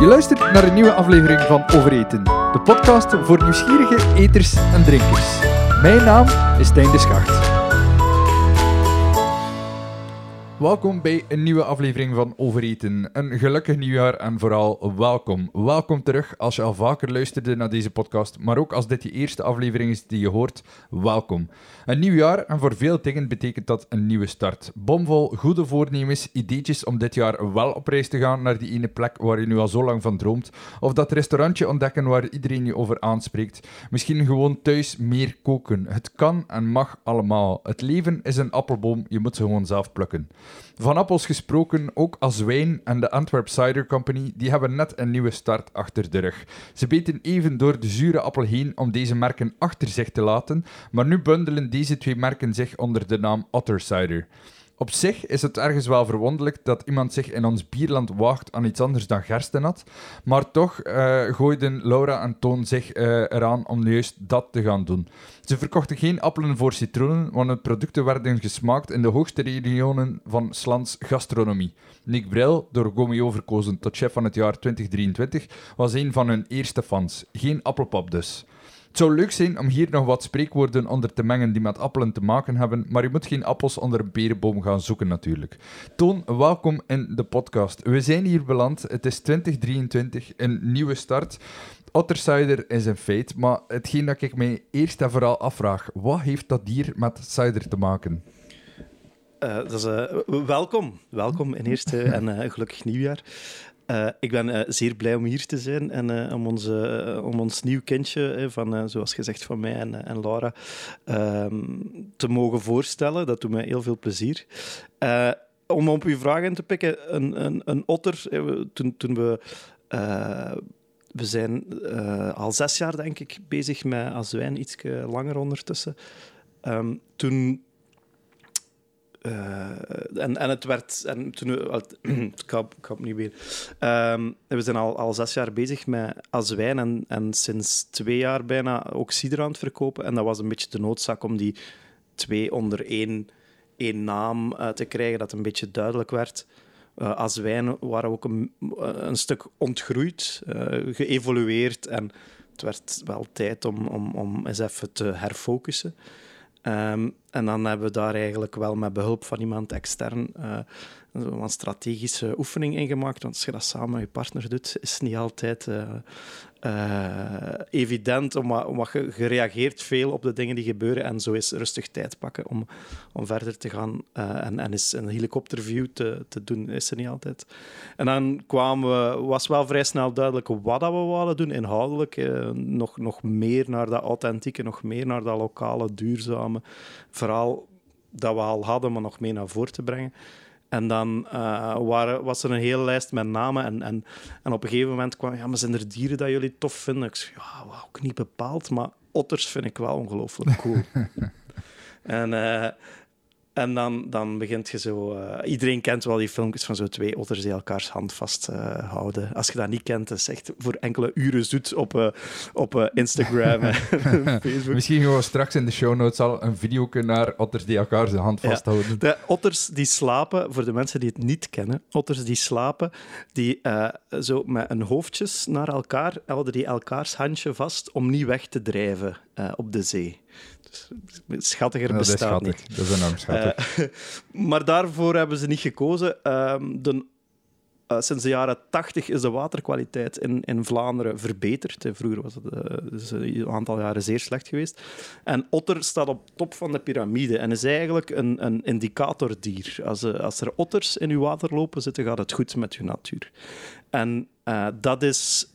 Je luistert naar een nieuwe aflevering van Overeten, de podcast voor nieuwsgierige eters en drinkers. Mijn naam is Stijn de Schacht. Welkom bij een nieuwe aflevering van Overeten. Een gelukkig nieuwjaar en vooral welkom. Welkom terug als je al vaker luisterde naar deze podcast, maar ook als dit je eerste aflevering is die je hoort, welkom. Een nieuw jaar en voor veel dingen betekent dat een nieuwe start. Bomvol goede voornemens, ideetjes om dit jaar wel op reis te gaan naar die ene plek waar je nu al zo lang van droomt, of dat restaurantje ontdekken waar iedereen je over aanspreekt. Misschien gewoon thuis meer koken. Het kan en mag allemaal. Het leven is een appelboom, je moet ze gewoon zelf plukken. Van appels gesproken, ook als wijn en de Antwerp Cider Company, die hebben net een nieuwe start achter de rug. Ze beten even door de zure appel heen om deze merken achter zich te laten, maar nu bundelen deze twee merken zich onder de naam Otter Cider. Op zich is het ergens wel verwonderlijk dat iemand zich in ons bierland waagt aan iets anders dan gerstenat, maar toch uh, gooiden Laura en Toon zich uh, eraan om juist dat te gaan doen. Ze verkochten geen appelen voor citroenen, want de producten werden gesmaakt in de hoogste regionen van Slans gastronomie. Nick Bril, door Gomeo verkozen tot chef van het jaar 2023, was een van hun eerste fans. Geen appelpap dus. Het zou leuk zijn om hier nog wat spreekwoorden onder te mengen die met appelen te maken hebben, maar je moet geen appels onder een perenboom gaan zoeken natuurlijk. Toon, welkom in de podcast. We zijn hier beland. Het is 2023, een nieuwe start. Ottercider is een feit, maar hetgeen dat ik mij eerst en vooral afvraag, wat heeft dat hier met cider te maken? Is, uh, welkom. Welkom in eerste en uh, gelukkig nieuwjaar. Uh, ik ben uh, zeer blij om hier te zijn en uh, om, onze, om ons nieuw kindje, van, zoals gezegd van mij en, en Laura, ehm, te mogen voorstellen. Dat doet mij heel veel plezier. om op uw vraag in te pikken, een, een, een otter, toen, toen we... we zijn al zes jaar, denk ik, bezig met azwijn, iets langer ondertussen. Um, toen uh, en, en het werd. En toen, ik, ga, ik ga opnieuw. Um, we zijn al, al zes jaar bezig met azwijn en, en sinds twee jaar bijna ook cider aan het verkopen. En dat was een beetje de noodzaak om die twee onder één, naam uh, te krijgen, dat een beetje duidelijk werd. Uh, azwijn waren ook een, een stuk ontgroeid, geëvolueerd. En het werd wel tijd om, om, om eens even te herfocussen. Um, en dan hebben we daar eigenlijk wel met behulp van iemand extern uh, een strategische oefening in gemaakt. Want als je dat samen met je partner doet, is het niet altijd uh, uh, evident, omdat, omdat je, reageert veel op de dingen die gebeuren en zo is rustig tijd pakken om, om verder te gaan uh, en, en is een helikopterview te, te doen, is er niet altijd. En dan kwamen we, was wel vrij snel duidelijk wat dat we wilden doen, inhoudelijk. Nog, nog meer naar dat authentieke, nog meer naar dat lokale, duurzame verhaal dat we al hadden, maar nog meer naar voren te brengen. En dan uh, waren, was er een hele lijst met namen. En, en, en op een gegeven moment kwam ja, maar zijn er dieren dat jullie tof vinden? Ik zei, ja, ook niet bepaald, maar otters vind ik wel ongelooflijk cool. en, uh, en dan, dan begint je zo... Uh, iedereen kent wel die filmpjes van zo twee otters die elkaars hand vasthouden. Uh, Als je dat niet kent, dat is echt voor enkele uren zoet op, uh, op Instagram en Facebook. Misschien gewoon straks in de show notes al een video naar otters die elkaar zijn hand vasthouden. Ja, de otters die slapen, voor de mensen die het niet kennen, otters die slapen, die zo met een hoofdjes naar elkaar, houden die elkaars handje vast om niet weg te drijven op de zee. Schattiger bestaat niet. Dat is enorm schattig. Uh, maar daarvoor hebben ze niet gekozen. Uh, de, uh, sinds de jaren 80 is de waterkwaliteit in, in Vlaanderen verbeterd. Vroeger was het dus een aantal jaren zeer slecht geweest. En otter staat op top van de piramide en is eigenlijk een, een indicatordier. Als, als er otters in uw water lopen zitten, gaat het goed met uw natuur. En dat is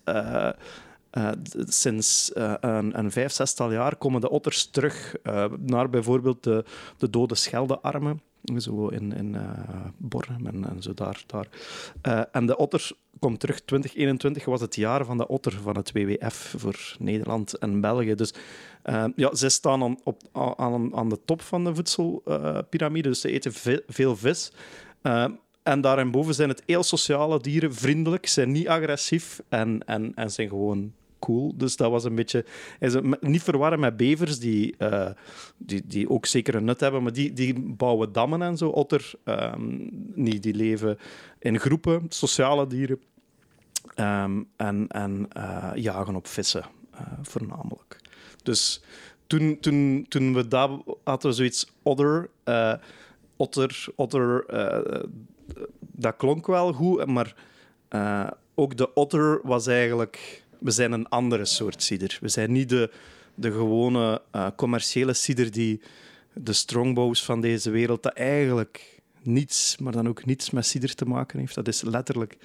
uh, sinds uh, een, een, vijf, zestal jaar komen de otters terug uh, naar bijvoorbeeld de, de dode scheldearmen. Zo in, in en, en, zo daar. daar. en de otters komt terug. 2021 was het jaar van de otter van het WWF voor Nederland en België. Dus ja, ze staan aan, op, aan, aan de top van de voedselpiramide, dus ze eten veel vis. En daarboven zijn het heel sociale dieren, vriendelijk, zijn niet agressief en, en, en zijn gewoon cool. Dus dat was een beetje... Niet verwarren met bevers, die, uh, die, die ook zeker een nut hebben, maar die, die bouwen dammen en zo. Otter, um, niet, die leven in groepen, sociale dieren. Ehm, en en eh, jagen op vissen, eh, voornamelijk. Dus toen, toen, toen we dat hadden we zoiets eh, otter, otter eh, dat klonk wel goed, maar eh, ook de otter was eigenlijk... We zijn een andere soort cider. We zijn niet de, de gewone eh, commerciële cider die de strongbows van deze wereld, dat eigenlijk niets, maar dan ook niets met cider te maken heeft. Dat is letterlijk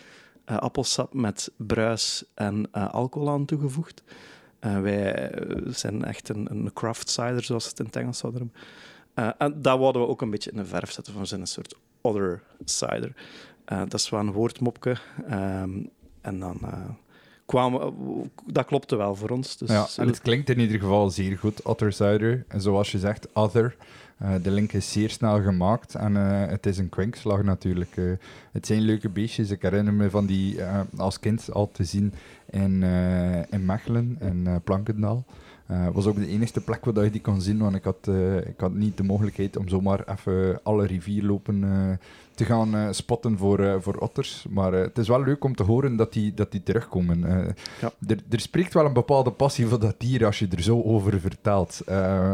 eh, appelsap met bruis en eh, alcohol aan toegevoegd. Wij zijn echt een, een craft cider, zoals het in het Engels zouden noemen. En dat wouden we ook een beetje in de verf zetten van zijn een soort other cider. Dat is wel een woordmopje. Ehm, en dan kwamen... dat klopte wel voor ons. Dus, Ja, en het klinkt in ieder geval zeer goed, Otter Cider. En zoals je zegt, Other. Eh, de link is zeer snel gemaakt en eh, het is een kwinkslag natuurlijk. Eh, het zijn leuke beestjes. Ik herinner me van die eh, als kind al te zien in, eh, in Mechelen en eh, Plankendaal. Het was ook de enige plek waar je die kon zien, want ik had, eh, ik had niet de mogelijkheid om zomaar even alle rivierlopen eh, te gaan eh, spotten voor, eh, voor otters. Maar eh, het is wel leuk om te horen dat die, dat die terugkomen. Ja. er, spreekt wel een bepaalde passie voor dat dier als je er zo over vertelt.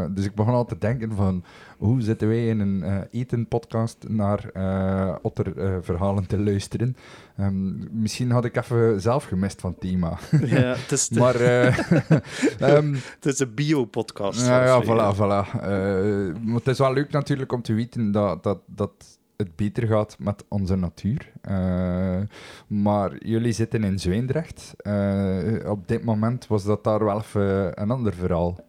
Dus ik begon al te denken van, hoe zitten wij in een eh etenpodcast naar eh otterverhalen te luisteren? Ehm, misschien had ik even zelf gemist van thema. Ja, het is, de, maar eh, ehm, het is de bio-podcast. ja, ja, voilà, voilà. Maar het is wel leuk natuurlijk om te weten dat, dat, dat het beter gaat met onze natuur. Eh, maar jullie zitten in Zwijndrecht. Eh, op dit moment was dat daar wel even een ander verhaal.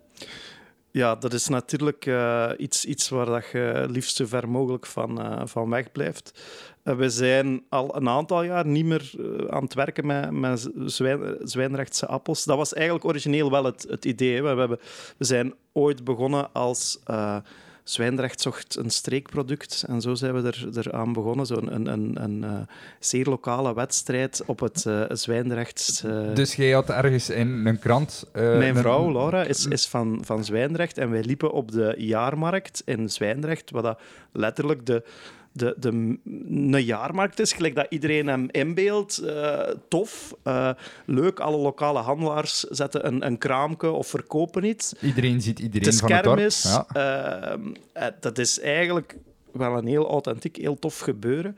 Ja, dat is natuurlijk eh, iets, iets waar dat je liefst zo ver mogelijk van, van weg blijft. We zijn al een aantal jaar niet meer aan het werken met, met zwijn, Zwijnrechtse appels. Dat was eigenlijk origineel wel het, het idee. We, hebben, we zijn ooit begonnen als... Zwijndrecht zocht een streekproduct en zo zijn we er, eraan begonnen. Zo'n een, een, een, eh, zeer lokale wedstrijd op het uh, Zwijndrechts... eh, Dus jij had ergens in een krant... mijn vrouw, Laura, is, is van, van Zwijndrecht en wij liepen op de jaarmarkt in Zwijndrecht, wat dat letterlijk de, de, de, een jaarmarkt is, gelijk dat iedereen hem inbeeldt. Eh, tof, eh, leuk, alle lokale handelaars zetten een, een kraamke of verkopen iets. Iedereen ziet iedereen Het is van het dorp. kermis. Ja. Ehm, eh, dat is eigenlijk wel een heel authentiek, heel tof gebeuren.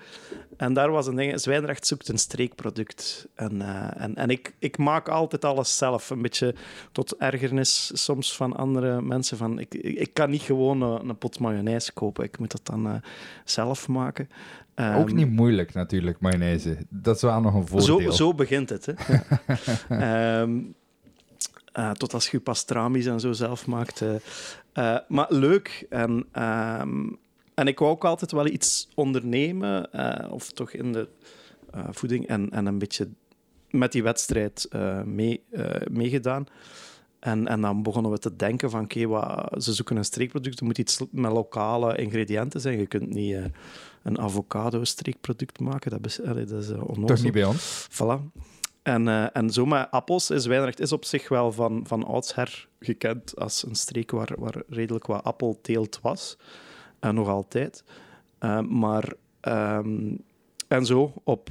En daar was een ding, Zwijnrecht zoekt een streekproduct. En, eh, en, en ik, ik maak altijd alles zelf. Een beetje tot ergernis soms van andere mensen. Van, ik, ik, kan niet gewoon een, een pot mayonaise kopen. Ik moet dat dan eh, zelf maken. Ook Ehm, niet moeilijk natuurlijk, mayonaise. Dat is wel nog een zo, voordeel. zo begint het. Hè. Ja. Ehm, eh, tot als je pastrami's en zo zelf maakt. maar leuk. En, ehm, en ik wou ook altijd wel iets ondernemen, eh, of toch in de eh, voeding, en, en een beetje met die wedstrijd eh, mee, meegedaan. En, en dan begonnen we te denken van, oké, ze zoeken een streekproduct, er moet iets met lokale ingrediënten zijn. Je kunt niet een avocado-streekproduct maken, dat, is- allee, dat is uh, onnozel. Toch niet bij ons? Voilà. En, eh, en zo met appels is Wijnrecht is op zich wel van, van oudsher gekend als een streek waar, waar redelijk wat appelteelt was. En nog altijd. Eh, maar... ehm, en zo op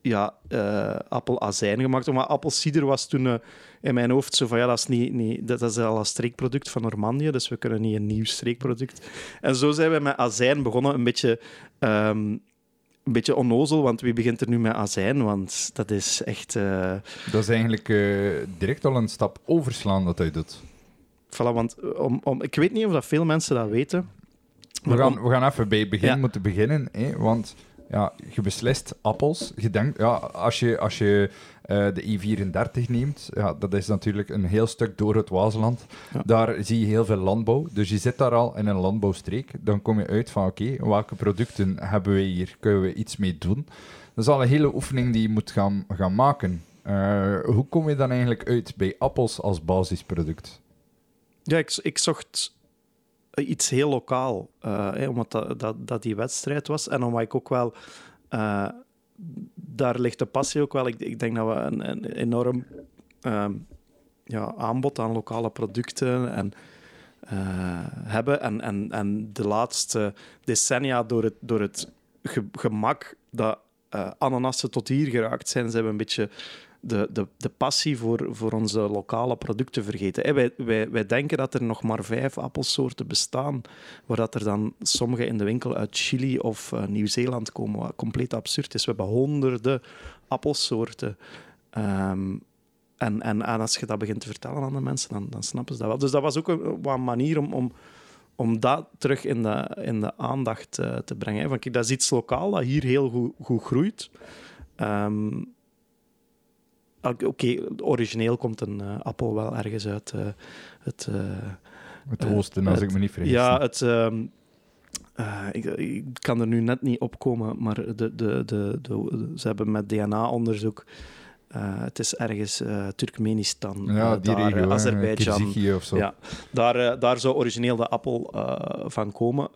ja, eh appelazijn gemaakt. Maar appelsieder was toen eh, in mijn hoofd zo van ja, dat is, niet, niet, dat is al een streekproduct van Normandië, dus we kunnen niet een nieuw streekproduct. En zo zijn we met azijn begonnen, een beetje, ehm, een beetje onnozel, want wie begint er nu met azijn? Want dat is echt... eh, Dat is eigenlijk eh, direct al een stap overslaan dat hij doet. voilà, want eh, om, om, ik weet niet of dat veel mensen dat weten. We gaan, we gaan even bij het begin Ja. moeten beginnen, hè, want ja, je beslist appels. Je denkt, ja, als je, als je eh, de E34 neemt, ja, dat is natuurlijk een heel stuk door het Waasland. Ja. Daar zie je heel veel landbouw. Dus je zit daar al in een landbouwstreek. Dan kom je uit van, oké, welke producten hebben we hier? Kunnen we iets mee doen? Dat is al een hele oefening die je moet gaan, gaan maken. Eh, hoe kom je dan eigenlijk uit bij appels als basisproduct? Ja, ik, ik zocht iets heel lokaal, eh, omdat dat, dat, dat die wedstrijd was. En omdat ik ook wel... eh, daar ligt de passie ook wel. Ik, ik denk dat we een, enorm ehm, ja, aanbod aan lokale producten en, eh, hebben. En, en, en de laatste decennia, door het, door het ge- gemak dat ananassen tot hier geraakt zijn. Ze hebben een beetje de, de, de passie voor, voor onze lokale producten vergeten. wij, wij, wij denken dat er nog maar vijf appelsoorten bestaan, waar dat er dan sommige in de winkel uit Chili of uh, Nieuw-Zeeland komen, wat compleet absurd is. We hebben honderden appelsoorten. Um, en, en, en, als je dat begint te vertellen aan de mensen, dan, dan snappen ze dat wel. Dus dat was ook een, manier om, om, om dat terug in de, in de aandacht uh, te brengen. Van, kijk, dat is iets lokaal dat hier heel goed, goed groeit. Um, Oké, okay, origineel komt een uh, appel wel ergens uit uh, het... het oosten, als ik me niet vergis. Ja, het... Um, ik, ik, kan er nu net niet opkomen, maar de, de, de, de, ze hebben met DNA-onderzoek uh, het is ergens uh, Turkmenistan, ja, die daar, regio, Azerbeidzjan. of zo. Ja, daar, daar zou origineel de appel van komen.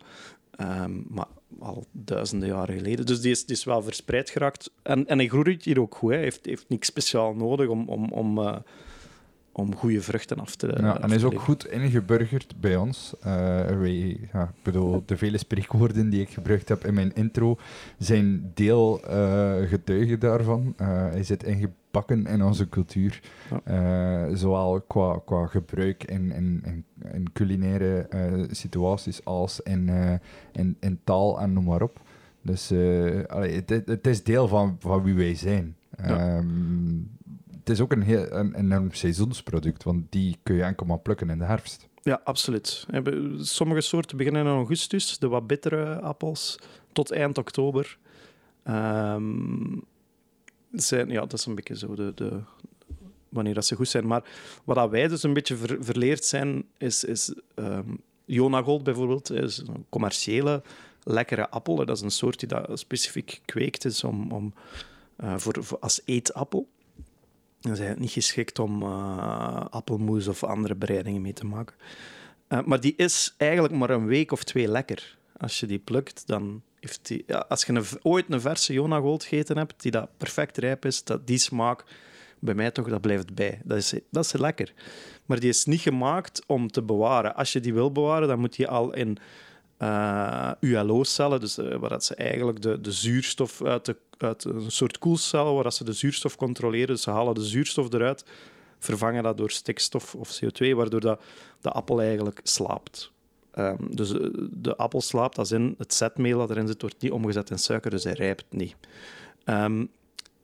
Um, maar al duizenden jaren geleden. Dus die is, die is wel verspreid geraakt. En, en hij groeit hier ook goed. Hij heeft, heeft niks speciaal nodig om, om, om, uh, om goede vruchten af te Ja, en hij is ook goed ingeburgerd bij ons. Uh, wij, ja, ik bedoel, de vele spreekwoorden die ik gebruikt heb in mijn intro zijn deel uh, getuigen daarvan. hij zit ingeburgerd pakken in onze cultuur. Ja. Uh, zowel qua, qua gebruik in, in, in, in culinaire uh, situaties als in, uh, in, in taal en noem maar op. Dus allee, het, het, is deel van, van wie wij zijn. Ja. Um, het is ook een, heel, een enorm seizoensproduct, want die kun je enkel maar plukken in de herfst. Ja, absoluut. Sommige soorten beginnen in augustus, de wat bittere appels, tot eind oktober. Um, ja, dat is een beetje zo de, de, wanneer dat ze goed zijn. Maar wat wij dus een beetje ver, verleerd zijn, is, is um, bijvoorbeeld, is een commerciële lekkere appel. Dat is een soort die dat specifiek kweekt is om, om, uh, voor, als eetappel. Dan zijn het niet geschikt om uh, appelmoes of andere bereidingen mee te maken. Uh, maar die is eigenlijk maar een week of twee lekker. Als je die plukt, dan als je een, ooit een verse Jona Gold gegeten hebt, die dat perfect rijp is, dat, die smaak, bij mij toch, dat blijft bij. Dat is, dat is lekker. Maar die is niet gemaakt om te bewaren. Als je die wil bewaren, dan moet je al in uh, ULO-cellen, dus uh, waar dat ze eigenlijk de, de zuurstof uit, de, uit een soort koelcellen, waar dat ze de zuurstof controleren, dus ze halen de zuurstof eruit, vervangen dat door stikstof of CO2, waardoor dat, de appel eigenlijk slaapt. Um, dus eh, de appel slaapt als in het zetmeel dat erin zit, wordt niet omgezet in suiker, dus hij rijpt niet. Um,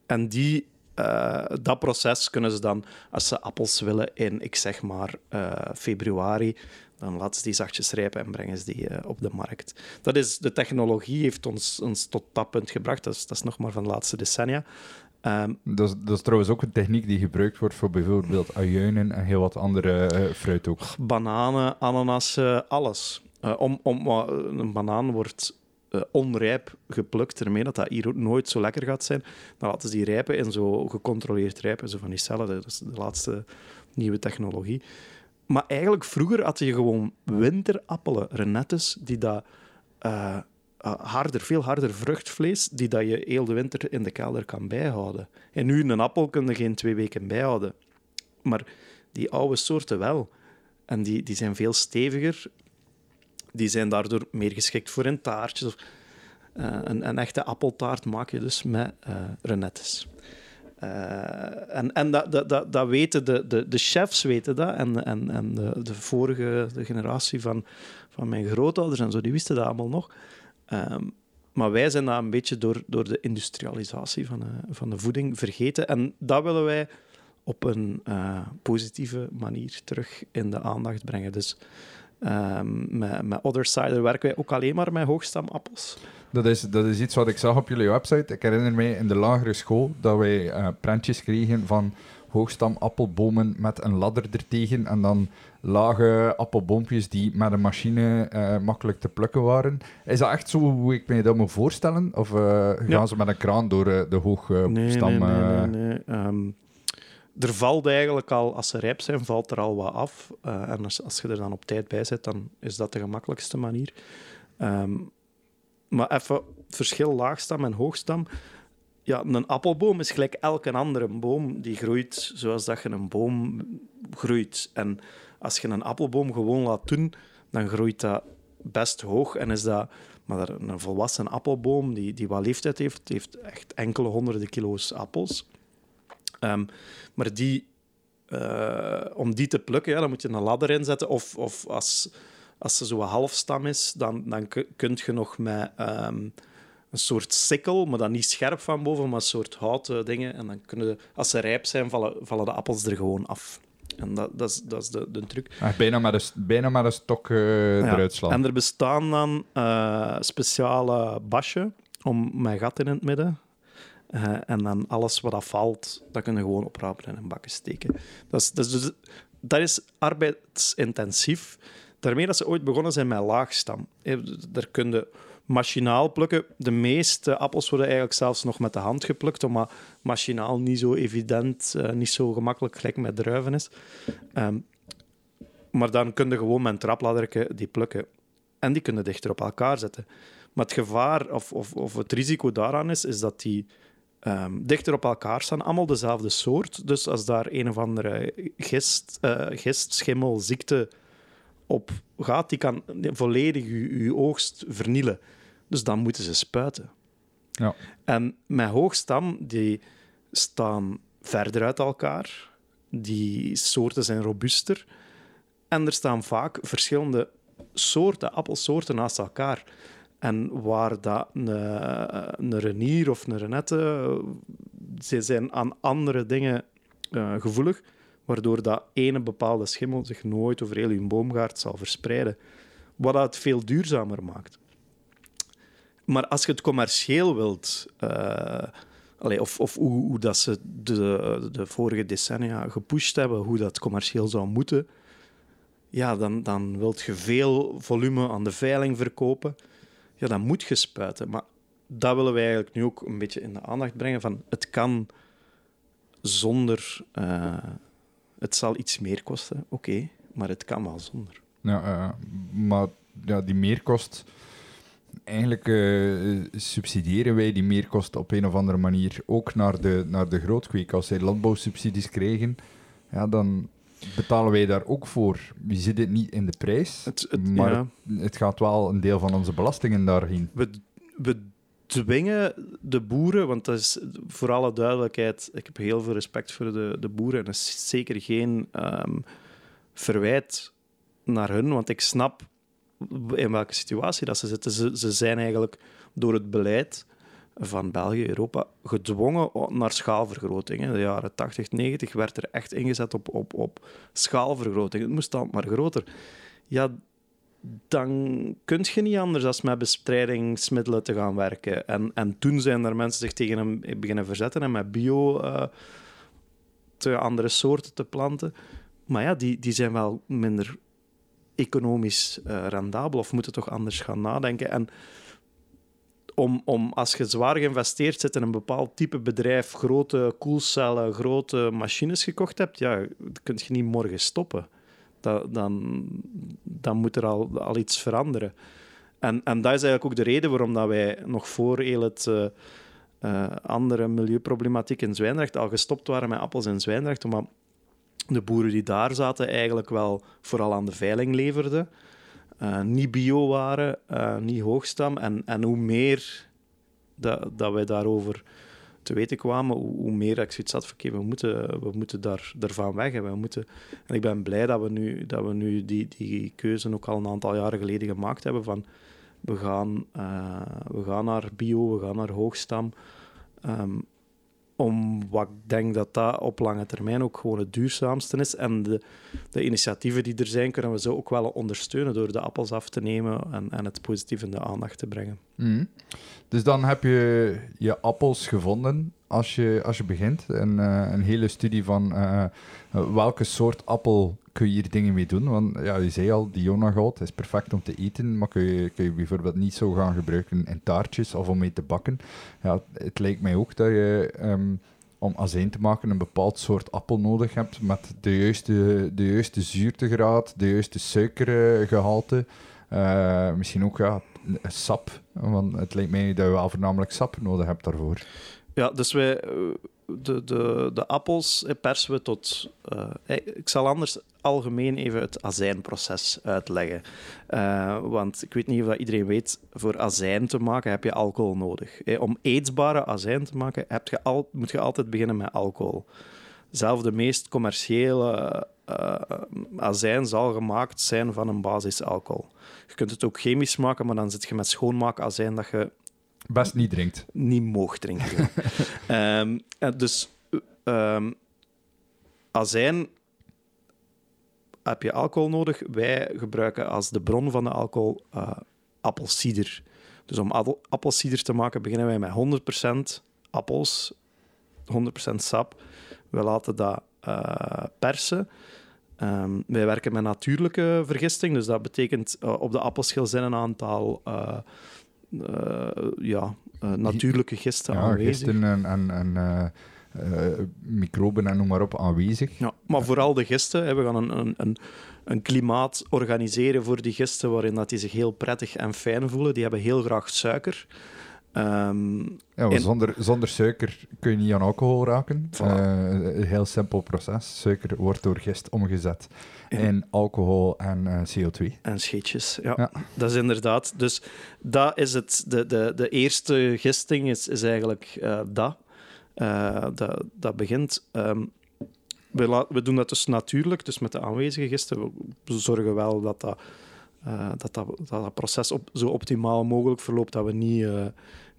en die, uh, dat proces kunnen ze dan, als ze appels willen in, ik zeg maar, uh, februari, dan laten ze die zachtjes rijpen en brengen ze die op de markt. Dat is, de technologie heeft ons, ons tot dat punt gebracht, dat is, dat is nog maar van de laatste decennia. Um, dat, is, dat, is, trouwens ook een techniek die gebruikt wordt voor bijvoorbeeld ajuinen en heel wat andere uh, fruit ook. Bananen, ananassen, alles. Uh, om, om, uh, een banaan wordt onrijp geplukt, ermee dat dat hier ook nooit zo lekker gaat zijn. Dan laten ze die rijpen en zo gecontroleerd rijpen, zo van die cellen. Dat is de laatste nieuwe technologie. Maar eigenlijk, vroeger had je gewoon winterappelen, renettes, die dat uh, harder, veel harder vruchtvlees, die dat je heel de winter in de kelder kan bijhouden. En nu een appel kun je geen twee weken bijhouden. Maar die oude soorten wel. En die, die zijn veel steviger. Die zijn daardoor meer geschikt voor in taartjes. Uh, een, een, echte appeltaart maak je dus met uh, renettes. En en dat, dat, dat, dat, weten de, de, de chefs weten dat. En, en, en de, de vorige de generatie van, van mijn grootouders en zo, die wisten dat allemaal nog. Um, maar wij zijn dat een beetje door, door de industrialisatie van de, van de voeding vergeten. En dat willen wij op een uh, positieve manier terug in de aandacht brengen. Dus um, met, met Other Cider werken wij ook alleen maar met hoogstamappels. Dat is, dat is iets wat ik zag op jullie website. Ik herinner mij in de lagere school dat wij uh, prentjes kregen van hoogstam-appelbomen met een ladder ertegen en dan lage appelboompjes die met een machine uh, makkelijk te plukken waren. Is dat echt zo hoe ik me dat moet voorstellen? Of uh, gaan ja. ze met een kraan door uh, de hoogstam? Nee, nee, nee. nee, nee. Um, er valt eigenlijk al, als ze rijp zijn, valt er al wat af. en als, als je er dan op tijd bij zit, dan is dat de gemakkelijkste manier. Um, maar even verschil laagstam en hoogstam ja, een appelboom is gelijk elke andere boom die groeit zoals dat je een boom groeit. En als je een appelboom gewoon laat doen, dan groeit dat best hoog en is dat Maar een volwassen appelboom die, die wat leeftijd heeft, heeft echt enkele honderden kilo's appels. Ehm, maar die, uh, om die te plukken, ja, dan moet je een ladder inzetten. Of, of als, als ze zo halfstam is, dan, dan kun je nog met um, een soort sikkel, maar dan niet scherp van boven, maar een soort houten dingen. En dan kunnen als ze rijp zijn, vallen, vallen de appels er gewoon af. En dat, dat, is, dat is de, de truc. Ah, bijna, met een, bijna met een stok uh, ja. eruit slaan. En er bestaan dan uh, speciale basje om mijn gat in het midden. Uh, en dan alles wat dat valt, dat kun je gewoon oprapen en in bakken steken. Dat is, dat is, dus, dat is arbeidsintensief. Daarmee dat ze ooit begonnen zijn met laagstam. Daar kun je machinaal plukken. De meeste appels worden eigenlijk zelfs nog met de hand geplukt, omdat machinaal niet zo evident, uh, niet zo gemakkelijk gelijk met druiven is. Um, maar dan kun je gewoon met een trapladderke die plukken. En die kunnen dichter op elkaar zetten. Maar het gevaar of, of, of het risico daaraan is, is dat die um, dichter op elkaar staan, allemaal dezelfde soort. Dus als daar een of andere gist, uh, gist schimmel, ziekte op gaat, die kan volledig je, je oogst vernielen. Dus dan moeten ze spuiten. Ja. En met hoogstam, die staan verder uit elkaar. Die soorten zijn robuuster. En er staan vaak verschillende soorten, appelsoorten naast elkaar. En waar dat een, een renier of een renette, ze zijn aan andere dingen uh, gevoelig, waardoor dat ene bepaalde schimmel zich nooit over heel hun boomgaard zal verspreiden. Wat dat veel duurzamer maakt. Maar als je het commercieel wilt, uh, of, of hoe, dat ze de, de vorige decennia gepusht hebben, hoe dat commercieel zou moeten, ja, dan, dan wilt je veel volume aan de veiling verkopen. Ja, dan moet je spuiten. Maar dat willen wij eigenlijk nu ook een beetje in de aandacht brengen. Van het kan zonder... Uh, het zal iets meer kosten, oké, maar het kan wel zonder. Ja, uh, maar ja, die meerkost eigenlijk uh, subsidiëren wij die meerkosten op een of andere manier ook naar de, naar de grootkweek. Als zij landbouwsubsidies krijgen, ja, dan betalen wij daar ook voor. Je zit het niet in de prijs, het, het, maar ja. het gaat wel een deel van onze belastingen daarheen. We, we dwingen de boeren, want dat is voor alle duidelijkheid, ik heb heel veel respect voor de, de boeren en dat is zeker geen um, verwijt naar hun, want ik snap in welke situatie dat ze zitten. Ze, ze zijn eigenlijk door het beleid van België, Europa, gedwongen naar schaalvergroting. In de jaren 80, 90 werd er echt ingezet op, op, op schaalvergroting. Het moest dan maar groter. Ja, dan kun je niet anders dan met bestrijdingsmiddelen te gaan werken. En, en toen zijn er mensen zich tegen hem beginnen verzetten en met bio uh, te andere soorten te planten. Maar ja, die, die zijn wel minder economisch uh, rendabel of moeten toch anders gaan nadenken. En om, om, als je zwaar geïnvesteerd zit in een bepaald type bedrijf, grote koelcellen, grote machines gekocht hebt, ja, kun je niet morgen stoppen. Dan, dan moet er al, al iets veranderen. En, en dat is eigenlijk ook de reden waarom dat wij nog voor heel het uh, uh, andere milieuproblematiek in Zwijndrecht al gestopt waren met appels in Zwijndrecht, omdat de boeren die daar zaten eigenlijk wel vooral aan de veiling leverden. Uh, niet bio waren, niet hoogstam. En, en hoe meer dat, dat wij daarover te weten kwamen, hoe, hoe meer ik zoiets had van, we moeten, we moeten daar, daarvan weg. We moeten, en ik ben blij dat we nu, dat we nu die, die keuze ook al een aantal jaren geleden gemaakt hebben van we gaan, uh, we gaan naar bio, we gaan naar hoogstam. Um, om wat ik denk dat dat op lange termijn ook gewoon het duurzaamste is. En de, de initiatieven die er zijn, kunnen we zo ook wel ondersteunen door de appels af te nemen en, en het positief in de aandacht te brengen. Mm. Dus dan heb je je appels gevonden als je, als je begint. Een, uh, een hele studie van uh, welke soort appel kun je hier dingen mee doen. Want ja, je zei al, die Jonagout is perfect om te eten, maar kun je, kun je bijvoorbeeld niet zo gaan gebruiken in taartjes of om mee te bakken. Ja, het lijkt mij ook dat je... Um, om azijn te maken een bepaald soort appel nodig hebt met de juiste, de juiste zuurtegraad, de juiste suikergehalte. Misschien ook ja, sap, want het lijkt mij dat je wel voornamelijk sap nodig hebt daarvoor. Ja, dus wij, de, de, de appels eh, persen we tot... eh, eh, ik zal anders algemeen even het azijnproces uitleggen. Eh, want ik weet niet of iedereen weet, voor azijn te maken heb je alcohol nodig. Eh, om eetbare azijn te maken heb je al, moet je altijd beginnen met alcohol. Zelf de meest commerciële eh, azijn zal gemaakt zijn van een basisalcohol. Je kunt het ook chemisch maken, maar dan zit je met schoonmaakazijn dat je Best niet drinkt. niet mocht drinken. Ehm, en dus ehm, azijn heb je alcohol nodig. Wij gebruiken als de bron van de alcohol eh appelsieder. Dus om appel- appelsieder te maken beginnen wij met 100% appels, 100% sap. We laten dat eh, persen. Ehm, wij werken met natuurlijke vergisting, dus dat betekent eh, op de appelschil zijn een aantal eh, ja, natuurlijke gisten Ja, aanwezig. gisten en, en, en microben en noem maar op aanwezig. Ja, maar vooral de gisten. hè. We gaan een, een, een, een klimaat organiseren voor die gisten waarin dat die zich heel prettig en fijn voelen. Die hebben heel graag suiker. Ehm, Ja, En- zonder, zonder suiker kun je niet aan alcohol raken. Voilà. Eh, een heel simpel proces. Suiker wordt door gist omgezet in alcohol en eh, CO2. en scheetjes, ja. Ja. Dat is inderdaad. Dus dat is het. De, de, de eerste gisting is, is eigenlijk eh, dat. Dat. Dat begint. ehm, we, la- we doen dat dus natuurlijk, dus met de aanwezige gisten. We- zorgen wel dat dat, dat, dat, dat, dat proces op, zo optimaal mogelijk verloopt, dat we niet,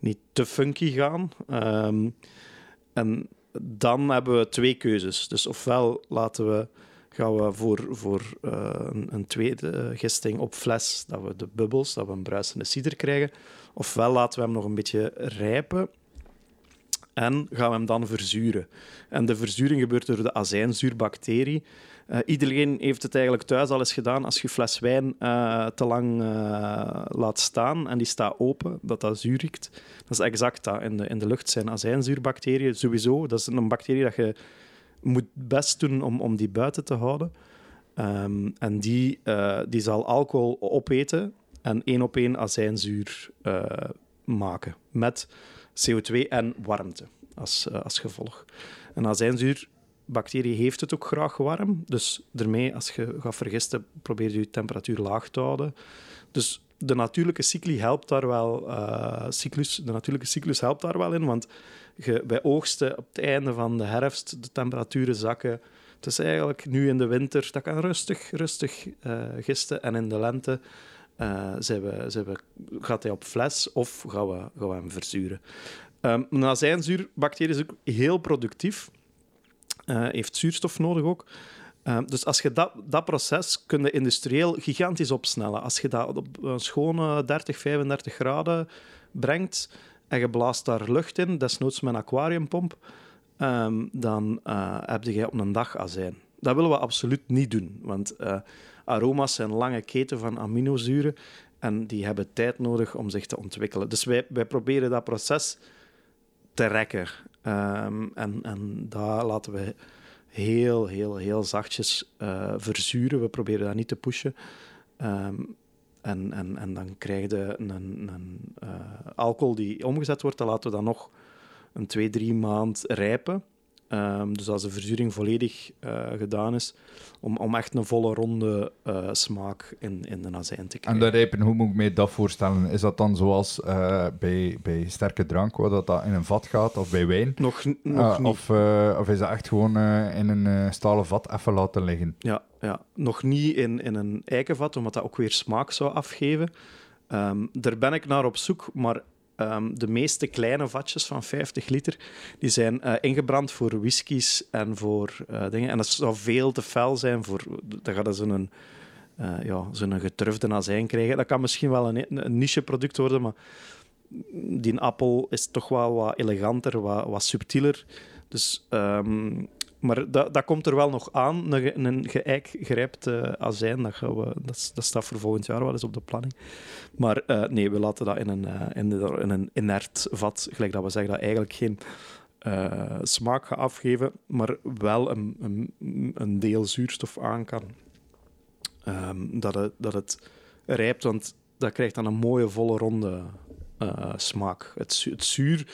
niet te funky gaan. Ehm, en dan hebben we twee keuzes. Dus ofwel laten we, gaan we voor, voor eh, een, een tweede gisting op fles, dat we de bubbels, dat we een bruisende cider krijgen. Ofwel laten we hem nog een beetje rijpen en gaan we hem dan verzuren. En de verzuring gebeurt door de azijnzuurbacterie. Eh, iedereen heeft het eigenlijk thuis al eens gedaan. Als je fles wijn eh, te lang eh, laat staan en die staat open, dat dat zuur riekt. Dat is exact dat. In de, in de lucht zijn azijnzuurbacteriën sowieso. Dat is een bacterie dat je moet best doen om, om die buiten te houden. Ehm, en die, die zal alcohol opeten en één op één azijnzuur maken. Met CO2 en warmte als, als gevolg. Een azijnzuurbacterie heeft het ook graag warm. Dus daarmee, als je gaat vergisten, probeer je je temperatuur laag te houden. Dus de natuurlijke cycli helpt daar wel, eh, cyclus, de natuurlijke cyclus helpt daar wel in, want je, bij oogsten op het einde van de herfst de temperaturen zakken. Het is eigenlijk nu in de winter, dat kan rustig, rustig eh, gisten. En in de lente eh, zijn we, zijn we, gaat hij op fles of gaan we, gaan we hem verzuren. Ehm een azijnzuurbacterie is ook heel productief. Eh, heeft zuurstof nodig ook. Ehm, dus als je dat, dat proces kun industrieel gigantisch opsnellen. Als je dat op een schone 30, 35 graden brengt en je blaast daar lucht in, desnoods met een aquariumpomp, ehm, dan eh, heb je op een dag azijn. Dat willen we absoluut niet doen, want eh, aroma's zijn lange keten van aminozuren en die hebben tijd nodig om zich te ontwikkelen. Dus wij, wij proberen dat proces te rekken. Ehm, en, en daar laten we heel, heel, heel zachtjes eh, verzuren. We proberen dat niet te pushen. Ehm, en, en, en dan krijg je een, een eh, alcohol die omgezet wordt. Dan laten we dat nog een twee, drie maand rijpen. Ehm, dus als de verzuring volledig eh, gedaan is, om, om echt een volle ronde eh, smaak in, in de azijn te En krijgen. dat rijpen, hoe moet ik mij dat voorstellen? Is dat dan zoals eh, bij, bij sterke drank, waar dat, dat in een vat gaat, of bij wijn? Nog, nog niet. of, of is dat echt gewoon in een stalen vat even laten liggen? Ja, ja. nog niet in, in een eikenvat, omdat dat ook weer smaak zou afgeven. Ehm, daar ben ik naar op zoek, maar ehm, de meeste kleine vatjes van 50 liter die zijn eh, ingebrand voor whiskies en voor eh, dingen. En dat zou veel te fel zijn voor... Dan gaat ze een, eh ja, zo'n getrufde azijn krijgen. Dat kan misschien wel een, een niche-product worden, maar die appel is toch wel wat eleganter, wat, wat subtieler. Dus, ehm, maar dat, dat komt er wel nog aan, een, een geëik eh, azijn. Dat, gaan we, dat, dat staat voor volgend jaar wel eens op de planning. Maar eh, nee, we laten dat in een, eh, in, in een inert vat, gelijk dat we zeggen, dat eigenlijk geen smaak gaat afgeven, maar wel een, een, een deel zuurstof aan kan. Ehm, dat, het, dat het rijpt, want dat krijgt dan een mooie volle ronde smaak. Het, het zuur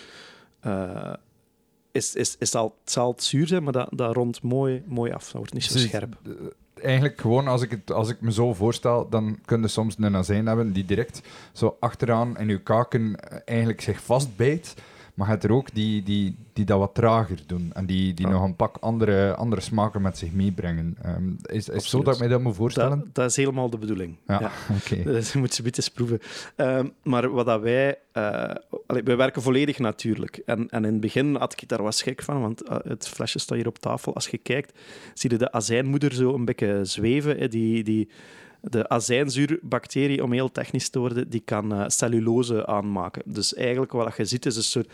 is, is, is al, het zal het zuur zijn, maar dat, dat rondt mooi, mooi af. Dat wordt niet zo Dus, scherp. eh, Eigenlijk gewoon, als ik, het, als ik me zo voorstel, dan kun je soms een azijn hebben die direct zo achteraan in je kaken eh, eigenlijk zich vastbijt. Maar je hebt er ook die, die, die dat wat trager doen en die, die Ja. nog een pak andere, andere smaken met zich meebrengen. Ehm, is is het zo dat ik mij dat moet voorstellen? Dat, dat is helemaal de bedoeling. ja, Ja. oké. Dus je moet ze eens proeven. Ehm, maar wat dat wij... allee, wij werken volledig natuurlijk. En, en in het begin had ik daar wat schrik van, want eh, het flesje staat hier op tafel. Als je kijkt, zie je de azijnmoeder zo een beetje zweven. hè. Die, die, de azijnzuurbacterie, om heel technisch te worden, die kan eh, cellulose aanmaken. Dus eigenlijk wat je ziet is een soort...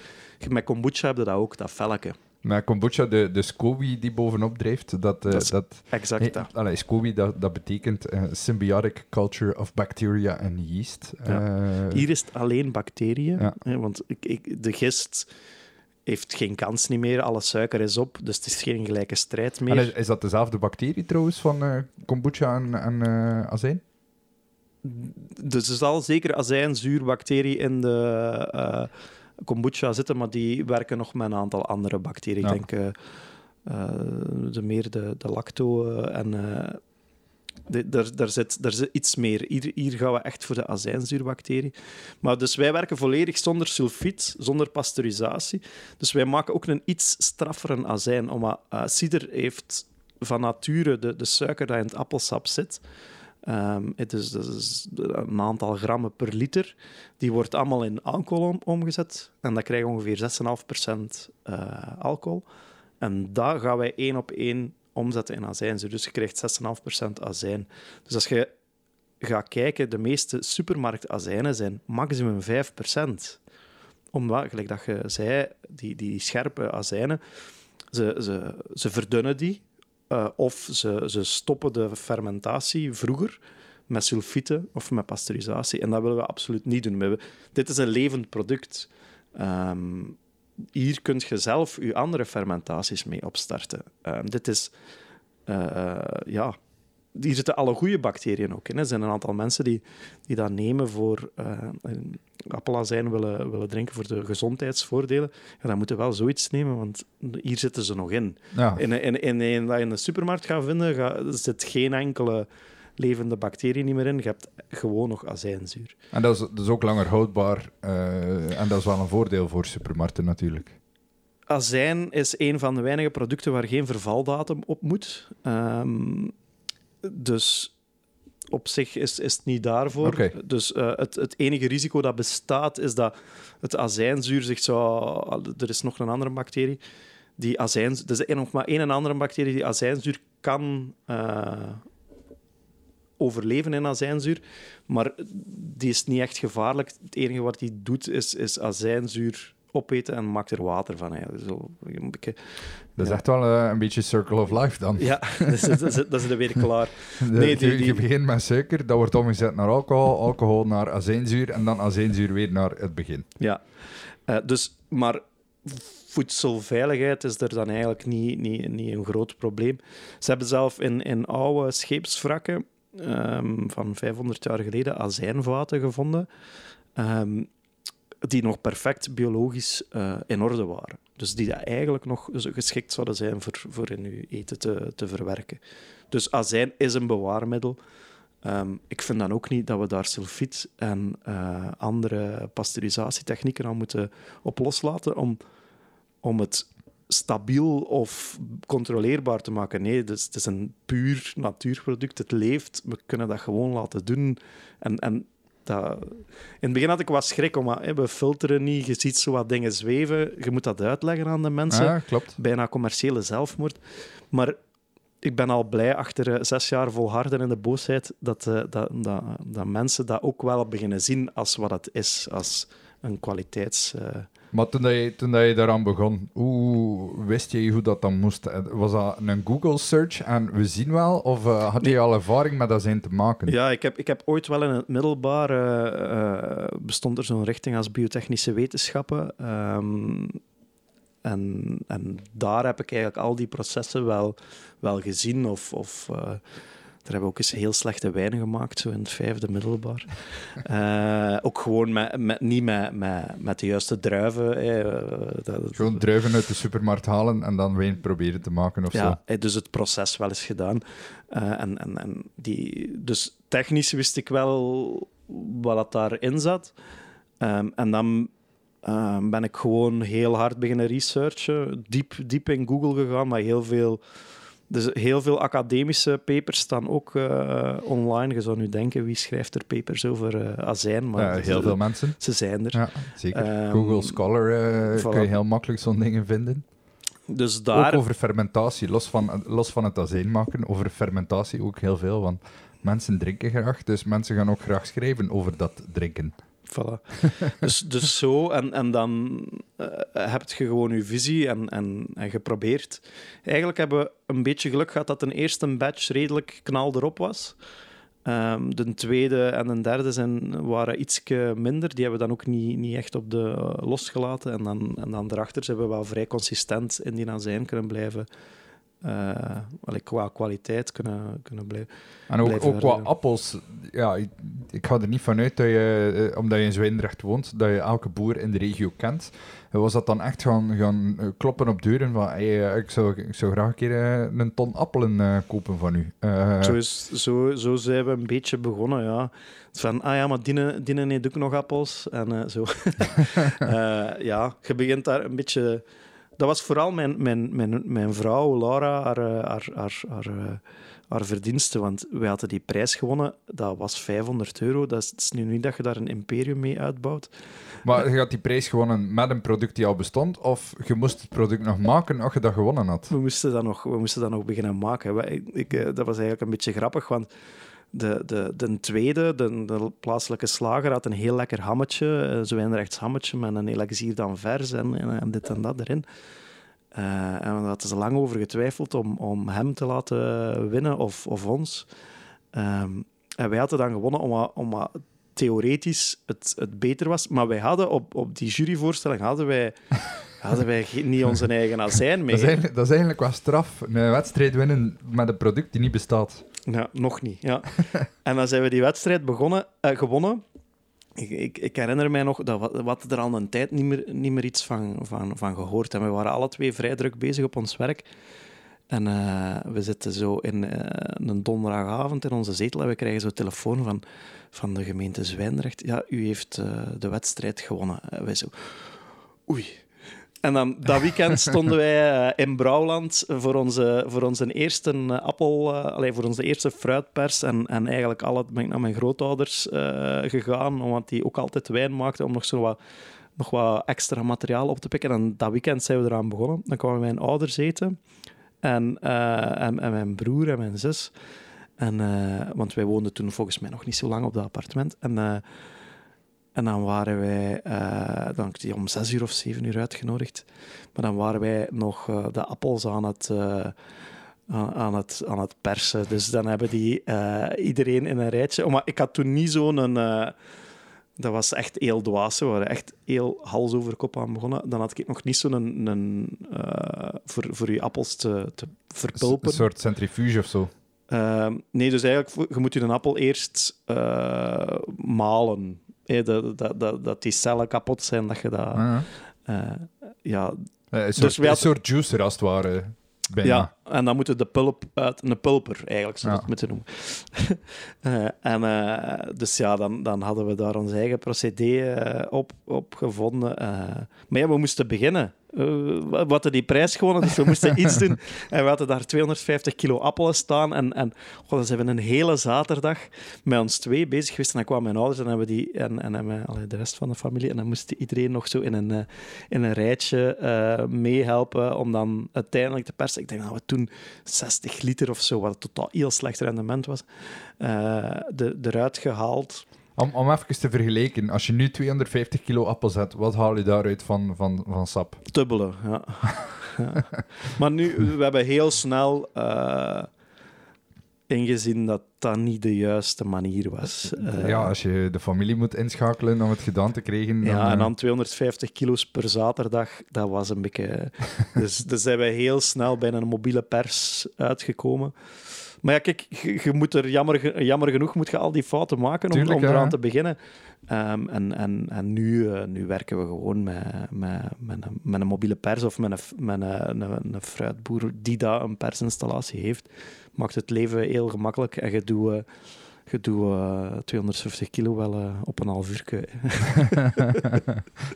Met kombucha heb je dat ook, dat velletje. Met kombucha, de, de SCOBY die bovenop drijft, dat... eh, Dat Exact Hey, dat. allee, SCOBY, dat, dat betekent eh, Symbiotic Culture of Bacteria and Yeast. Hier is het alleen bacteriën, Ja. hè, want ik, ik, de gist heeft geen kans niet meer, alle suiker is op, dus het is geen gelijke strijd meer. en is, is dat dezelfde bacterie trouwens van eh, kombucha en, en eh, azijn? Dus er zal zeker azijnzuurbacterie in de eh, kombucha zitten, maar die werken nog met een aantal andere bacteriën. Ja. Ik denk de meer de, de lacto en... daar, daar, zit, daar zit iets meer. Hier, hier gaan we echt voor de azijnzuurbacterie. Maar dus wij werken volledig zonder sulfiet, zonder pasteurisatie. Dus wij maken ook een iets straffere azijn. Omdat eh, cider heeft van nature de, de suiker dat in het appelsap zit. Ehm, het is, een aantal grammen per liter. Die wordt allemaal in alcohol om- omgezet. En dat krijgt ongeveer 6,5% eh alcohol. En dat gaan wij één op één omzetten in azijnzuur. Dus je krijgt 6,5% azijn. Dus als je gaat kijken, de meeste supermarktazijnen zijn maximum 5%. Omdat, gelijk dat je zei, die, die scherpe azijnen, ze, ze, ze verdunnen die. eh, of ze, ze stoppen de fermentatie vroeger met sulfieten of met pasteurisatie. En dat willen we absoluut niet doen. We dit is een levend product. Ehm, hier kun je zelf je andere fermentaties mee opstarten. Ehm, dit is... eh, ja, hier zitten alle goede bacteriën ook in. Er zijn een aantal mensen die, die dat nemen voor eh, een appelazijn willen, willen drinken voor de gezondheidsvoordelen. Ja, dan moeten we wel zoiets nemen, want hier zitten ze nog in. Ja. In, in, in, in, dat je in de supermarkt gaat vinden, ga, zit geen enkele levende bacterie niet meer in. Je hebt gewoon nog azijnzuur. En dat is, ook langer houdbaar. eh, en dat is wel een voordeel voor supermarkten natuurlijk. Azijn is een van de weinige producten waar geen vervaldatum op moet. Ehm, dus op zich is, is het niet daarvoor. Dus eh, het, het enige risico dat bestaat is dat het azijnzuur zich zou... Er is nog een andere bacterie die azijn... Er is nog maar één en andere bacterie die azijnzuur kan eh, overleven in azijnzuur. Maar die is niet echt gevaarlijk. Het enige wat die doet is, is azijnzuur opeten en maakt er water van. Ja, zo, een beetje, Dat is Ja. echt wel eh, een beetje circle of life dan. ja dat is, dat, is, dat is er weer klaar. Nee, die- je, je die- begint met suiker, dat wordt omgezet naar alcohol, alcohol naar azijnzuur en dan azijnzuur weer naar het begin. Ja. Eh, dus, maar voedselveiligheid is er dan eigenlijk niet, niet, niet een groot probleem. Ze hebben zelf in, in oude scheepswrakken ehm, van 500 jaar geleden azijnvaten gevonden, ehm, die nog perfect biologisch eh, in orde waren. Dus die dat eigenlijk nog geschikt zouden zijn voor, voor in uw eten te, te verwerken. Dus azijn is een bewaarmiddel. Ehm, ik vind dan ook niet dat we daar sulfiet en eh, andere pasteurisatietechnieken aan moeten op loslaten om, om het stabiel of controleerbaar te maken. Nee, dus het is een puur natuurproduct. Het leeft. We kunnen dat gewoon laten doen. En, en dat... In het begin had ik wat schrik, omdat hè, we filteren niet. Je ziet zo wat dingen zweven. Je moet dat uitleggen aan de mensen Ja, klopt. bijna commerciële zelfmoord. Maar ik ben al blij achter eh, zes jaar volharden in de boosheid dat, eh, dat, dat, dat mensen dat ook wel beginnen zien als wat het is, als een kwaliteits... eh, Maar toen, dat je, toen dat je daaraan begon, hoe wist je hoe dat dan moest? Eh, Was dat een Google search en we zien wel? Of eh, had je al ervaring met dat zijn te maken? Ja, ik heb, ik heb ooit wel in het middelbaar... eh, bestond er zo'n richting als biotechnische wetenschappen. Ehm, en, en daar heb ik eigenlijk al die processen wel, wel gezien. Of, of, eh, hebben we ook eens heel slechte wijn gemaakt, zo in het vijfde middelbaar. Eh, ook gewoon met, met, niet met, met, met de juiste druiven. eh, dat- Gewoon druiven uit de supermarkt halen en dan wijn proberen te maken of zo. ja, eh, dus het proces wel eens gedaan. Eh, en, en, en die, dus technisch wist ik wel wat dat daarin zat. Ehm, en dan ehm, ben ik gewoon heel hard beginnen researchen. Diep, diep in Google gegaan, maar heel veel... Dus heel veel academische papers staan ook eh, online. Je zou nu denken, wie schrijft er papers over eh, azijn? Maar Ja, heel ze, veel mensen. ze zijn er. Ja, zeker. Ehm, Google Scholar voilà. kun je heel makkelijk zo'n dingen vinden. Dus daar... Ook over fermentatie, los van, los van het azijn maken, over fermentatie ook heel veel. Want mensen drinken graag, dus mensen gaan ook graag schrijven over dat drinken. Dus, dus zo, en, en dan eh, heb je gewoon je visie en, en, en geprobeerd. Eigenlijk hebben we een beetje geluk gehad dat een eerste batch redelijk knal erop was. Ehm, de tweede en de derde zijn, waren iets minder. Die hebben we dan ook niet, niet echt op de eh, losgelaten. En dan, en dan daarachter zijn we wel vrij consistent in die azijn kunnen blijven. Wel, qua kwaliteit kunnen, kunnen blijven. En ook, Blijven ook qua appels, ja, ik, ik ga er niet vanuit dat je, eh, omdat je in Zwijndrecht woont, dat je elke boer in de regio kent. En Was dat dan echt gaan, gaan eh, kloppen op deuren van, hey, ik, zou, ik zou graag een keer een ton appelen kopen van u. Zo, is, zo, zo zijn we een beetje begonnen, ja. Van, ah ja, maar Dine, Dine neemt ook nog appels. En zo. Ja, je begint daar een beetje... Dat was vooral mijn, mijn, mijn, mijn vrouw, Laura, haar, eh, haar, haar, haar, eh, haar verdienste. Want wij hadden die prijs gewonnen, dat was 500 euro. Dat is, het is nu niet dat je daar een imperium mee uitbouwt. Maar je had die prijs gewonnen met een product die al bestond, of je moest het product nog maken als je dat gewonnen had? We moesten dat nog, we moesten dat nog beginnen maken. Ik, eh, dat was eigenlijk een beetje grappig, want de, de, de tweede, de, de plaatselijke slager, had een heel lekker hammetje, eh, zo een rechts hammetje met een elixier dan vers en, en, dit en dat erin. Eh, en daar hadden ze lang over getwijfeld om, om hem te laten winnen of, of ons. Ehm, en wij hadden dan gewonnen omdat, omdat theoretisch het, het beter was. Maar wij hadden op, op die juryvoorstelling hadden wij, hadden wij niet onze eigen azijn mee. Dat is, eigenlijk, dat is eigenlijk wel straf, een wedstrijd winnen met een product die niet bestaat. Ja, nog niet. Ja. en dan zijn we die wedstrijd begonnen, eh, gewonnen. Ik, ik, ik herinner mij nog dat we hadden er al een tijd niet meer, niet meer iets van, van, van gehoord. En we waren alle twee vrij druk bezig op ons werk. En eh, we zitten zo in eh, een donderdagavond in onze zetel en we krijgen zo telefoon van, van de gemeente Zwijndrecht. Ja, u heeft de wedstrijd gewonnen. En wij zo... Oei. En dan dat weekend stonden wij eh, in Brouwland voor onze, voor onze eerste eh, appel, eh, allee, voor onze eerste fruitpers. En, en eigenlijk alle, ben ik naar mijn grootouders gegaan, omdat die ook altijd wijn maakten, om nog zo wat, nog wat extra materiaal op te pikken. En dat weekend zijn we eraan begonnen. Dan kwamen mijn ouders eten. En, en, en mijn broer en mijn zus. En, want wij woonden toen volgens mij nog niet zo lang op dat appartement. En, en dan waren wij, eh, dan ik die om zes uur of zeven uur uitgenodigd. Maar dan waren wij nog eh, de appels aan het, eh, aan, het, aan het persen. Dus dan hebben die iedereen in een rijtje. Oh, maar ik had toen niet zo'n. eh, dat was echt heel dwaas. We waren echt heel hals over kop aan begonnen. Dan had ik nog niet zo'n een, een, voor, voor je appels te, te verpulpen. Een soort centrifuge of zo. Ehm, nee, dus eigenlijk, je moet je een appel eerst malen. Eh, dat, dat, dat, dat die cellen kapot zijn, dat je dat... Ah, eh, ja, ja. Een soort, Dus wij een hadden- soort juicer als het ware. Bijna. ja, en dan moet je de pulp uit... Een pulper, eigenlijk, zou je Ja. het moeten noemen. Eh, en eh, dus ja, dan, dan hadden we daar ons eigen procedé eh, op, op gevonden. Eh, maar ja, we moesten beginnen. Eh, we hadden die prijs gewonnen, dus we moesten iets doen. En we hadden daar 250 kilo appelen staan. En, en zijn we een hele zaterdag met ons twee bezig geweest. En dan kwamen mijn ouders en hebben die, en, en, en mijn- allee, de rest van de familie. En dan moest iedereen nog zo in een, eh, in een rijtje eh, meehelpen om dan uiteindelijk te persen. Ik denk dat we toen 60 liter of zo, wat totaal heel slecht rendement was, de, eruit gehaald. Om, om even te vergelijken, als je nu 250 kilo appels hebt, wat haal je daaruit van, van, van sap? Dubbele, ja. ja. Maar nu, we hebben heel snel eh, ingezien dat dat niet de juiste manier was. Eh, ja, als je de familie moet inschakelen om het gedaan te krijgen. Dan, Ja, en eh, dan 250 kilo's per zaterdag, dat was een beetje... Dus, dus zijn wij heel snel bij een mobiele pers uitgekomen. Maar ja, kijk, je, je moet er jammer, jammer genoeg moet je al die fouten maken om, Tuurlijk, om eraan ja. te beginnen. Ehm, en en, en nu, eh, nu werken we gewoon met, met, met, een, met een mobiele pers of met, een, met een, een, een fruitboer die daar een persinstallatie heeft. Maakt het leven heel gemakkelijk en je doet, eh, je doet eh, 250 kilo wel eh, op een half uur.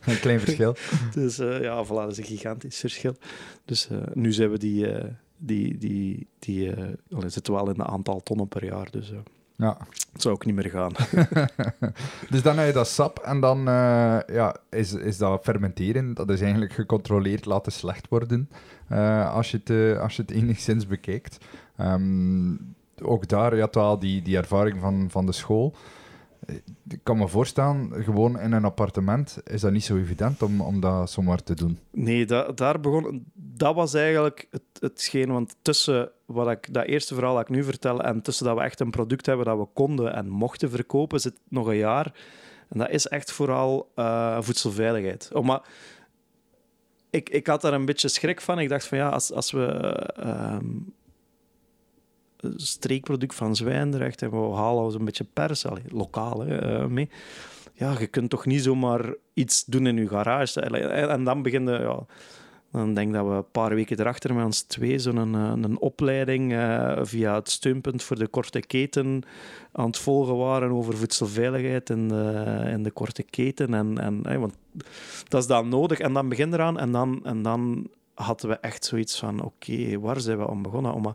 een klein verschil. Dus eh, ja, voilà, dat is een gigantisch verschil. Dus eh, nu zijn we die, eh, die, die, die allee, zitten wel in een aantal tonnen per jaar. Dus eh, Ja. het zou ook niet meer gaan. Dus dan heb je dat sap en dan eh, ja, is, is dat fermenteren. Dat is eigenlijk gecontroleerd laten slecht worden, als, je het, als je het enigszins bekijkt. Ehm, ook daar, je had wel die, die ervaring van, van de school. Eh, Ik kan me voorstellen, gewoon in een appartement is dat niet zo evident om, om dat zomaar te doen. Nee, da- daar begon, dat was eigenlijk het, hetgeen. Want tussen wat ik, dat eerste verhaal dat ik nu vertel en tussen dat we echt een product hebben dat we konden en mochten verkopen, zit nog een jaar. En dat is echt vooral eh, voedselveiligheid. Oh, maar ik, ik had daar een beetje schrik van. Ik dacht van ja, als, als we ehm, een streekproduct van Zwijndrecht en we halen een beetje pers, allee, lokaal eh, mee. Ja, je kunt toch niet zomaar iets doen in je garage. En, dan begin je, ja, dan denk dat we een paar weken erachter met ons twee zo'n een, een opleiding eh, via het steunpunt voor de korte keten aan het volgen waren over voedselveiligheid in de, in de korte keten. En, en, want dat is dan nodig. En dan begin eraan en dan, en dan hadden we echt zoiets van oké, waar zijn we aan begonnen? Om,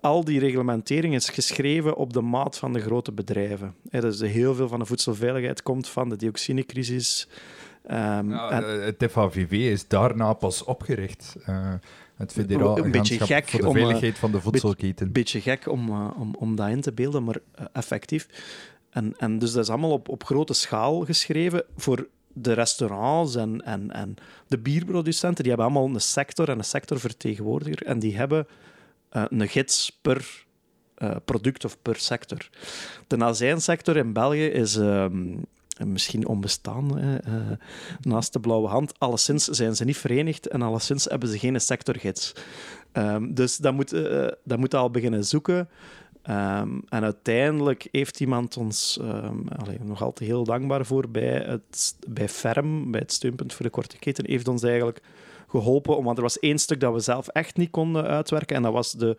al die reglementering is geschreven op de maat van de grote bedrijven. Dus heel veel van de voedselveiligheid komt van de dioxinecrisis. Ehm, en- eh, het FHVV is daarna pas opgericht. Eh, het Federaal Een beetje Agentschap gek voor de om, eh, veiligheid van de voedselketen. Een beetje gek om, om, om dat in te beelden, maar effectief. En, en dus dat is allemaal op, op grote schaal geschreven voor de restaurants en, en, en de bierproducenten. Die hebben allemaal een sector en een sectorvertegenwoordiger. En die hebben eh, een gids per eh, product of per sector. De azijnsector in België is ehm, misschien onbestaan. eh, naast de blauwe hand. Alleszins zijn ze niet verenigd en alleszins hebben ze geen sectorgids. Ehm, dus dat moet, dat moet al beginnen zoeken. Ehm, en uiteindelijk heeft iemand ons, nog altijd heel dankbaar voor, bij, het, bij FERM, bij het steunpunt voor de korte keten, heeft ons eigenlijk geholpen. Want er was één stuk dat we zelf echt niet konden uitwerken. En dat was de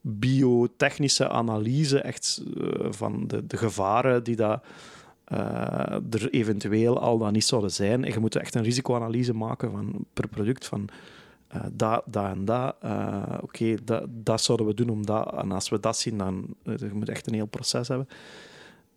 biotechnische analyse echt, eh, van de, de gevaren die dat, eh, er eventueel al dan niet zouden zijn. En je moet echt een risicoanalyse maken van, per product van eh dat, dat en dat. Oké, dat, dat zouden we doen om dat. En als we dat zien, dan je echt een heel proces hebben.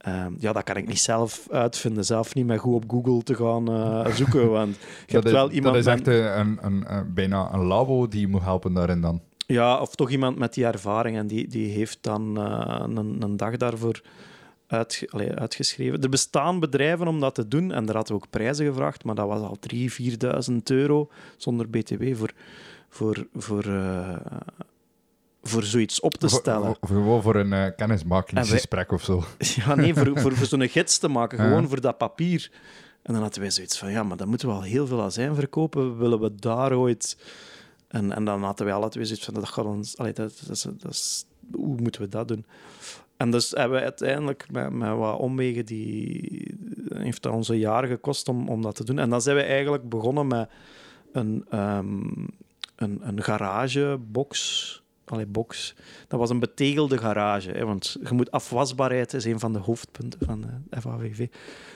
Ehm, ja, dat kan ik niet zelf uitvinden. Zelf niet met goed op Google te gaan eh, zoeken. Want je hebt is, wel iemand dat is echt een, een, een- bijna een labo die je moet helpen daarin dan. Ja, of toch iemand met die ervaring en die, die heeft dan eh, een, een dag daarvoor allee, uitgeschreven. Er bestaan bedrijven om dat te doen en daar hadden we ook prijzen gevraagd, maar dat was al 3.000, 4.000 euro zonder BTW voor, voor, voor, eh, voor zoiets op te stellen. voor- Gewoon voor een eh, kennismakingsgesprek of zo. Ja, nee, voor, voor, voor zo'n gids te maken, Ja. gewoon voor dat papier. En dan hadden wij zoiets van, ja, maar dan moeten we al heel veel azijn verkopen. Willen we daar ooit... En, en dan hadden wij alle twee zoiets van, dat gaat ons... Allee, dat, dat, dat hoe moeten we dat doen? En dus hebben we uiteindelijk met, met wat omwegen, die heeft dat ons een jaar gekost om, om dat te doen. En dan zijn we eigenlijk begonnen met een, ehm, een, een garagebox. Allee, box. Dat was een betegelde garage. Hè, want je moet, afwasbaarheid is een van de hoofdpunten van de FAVV.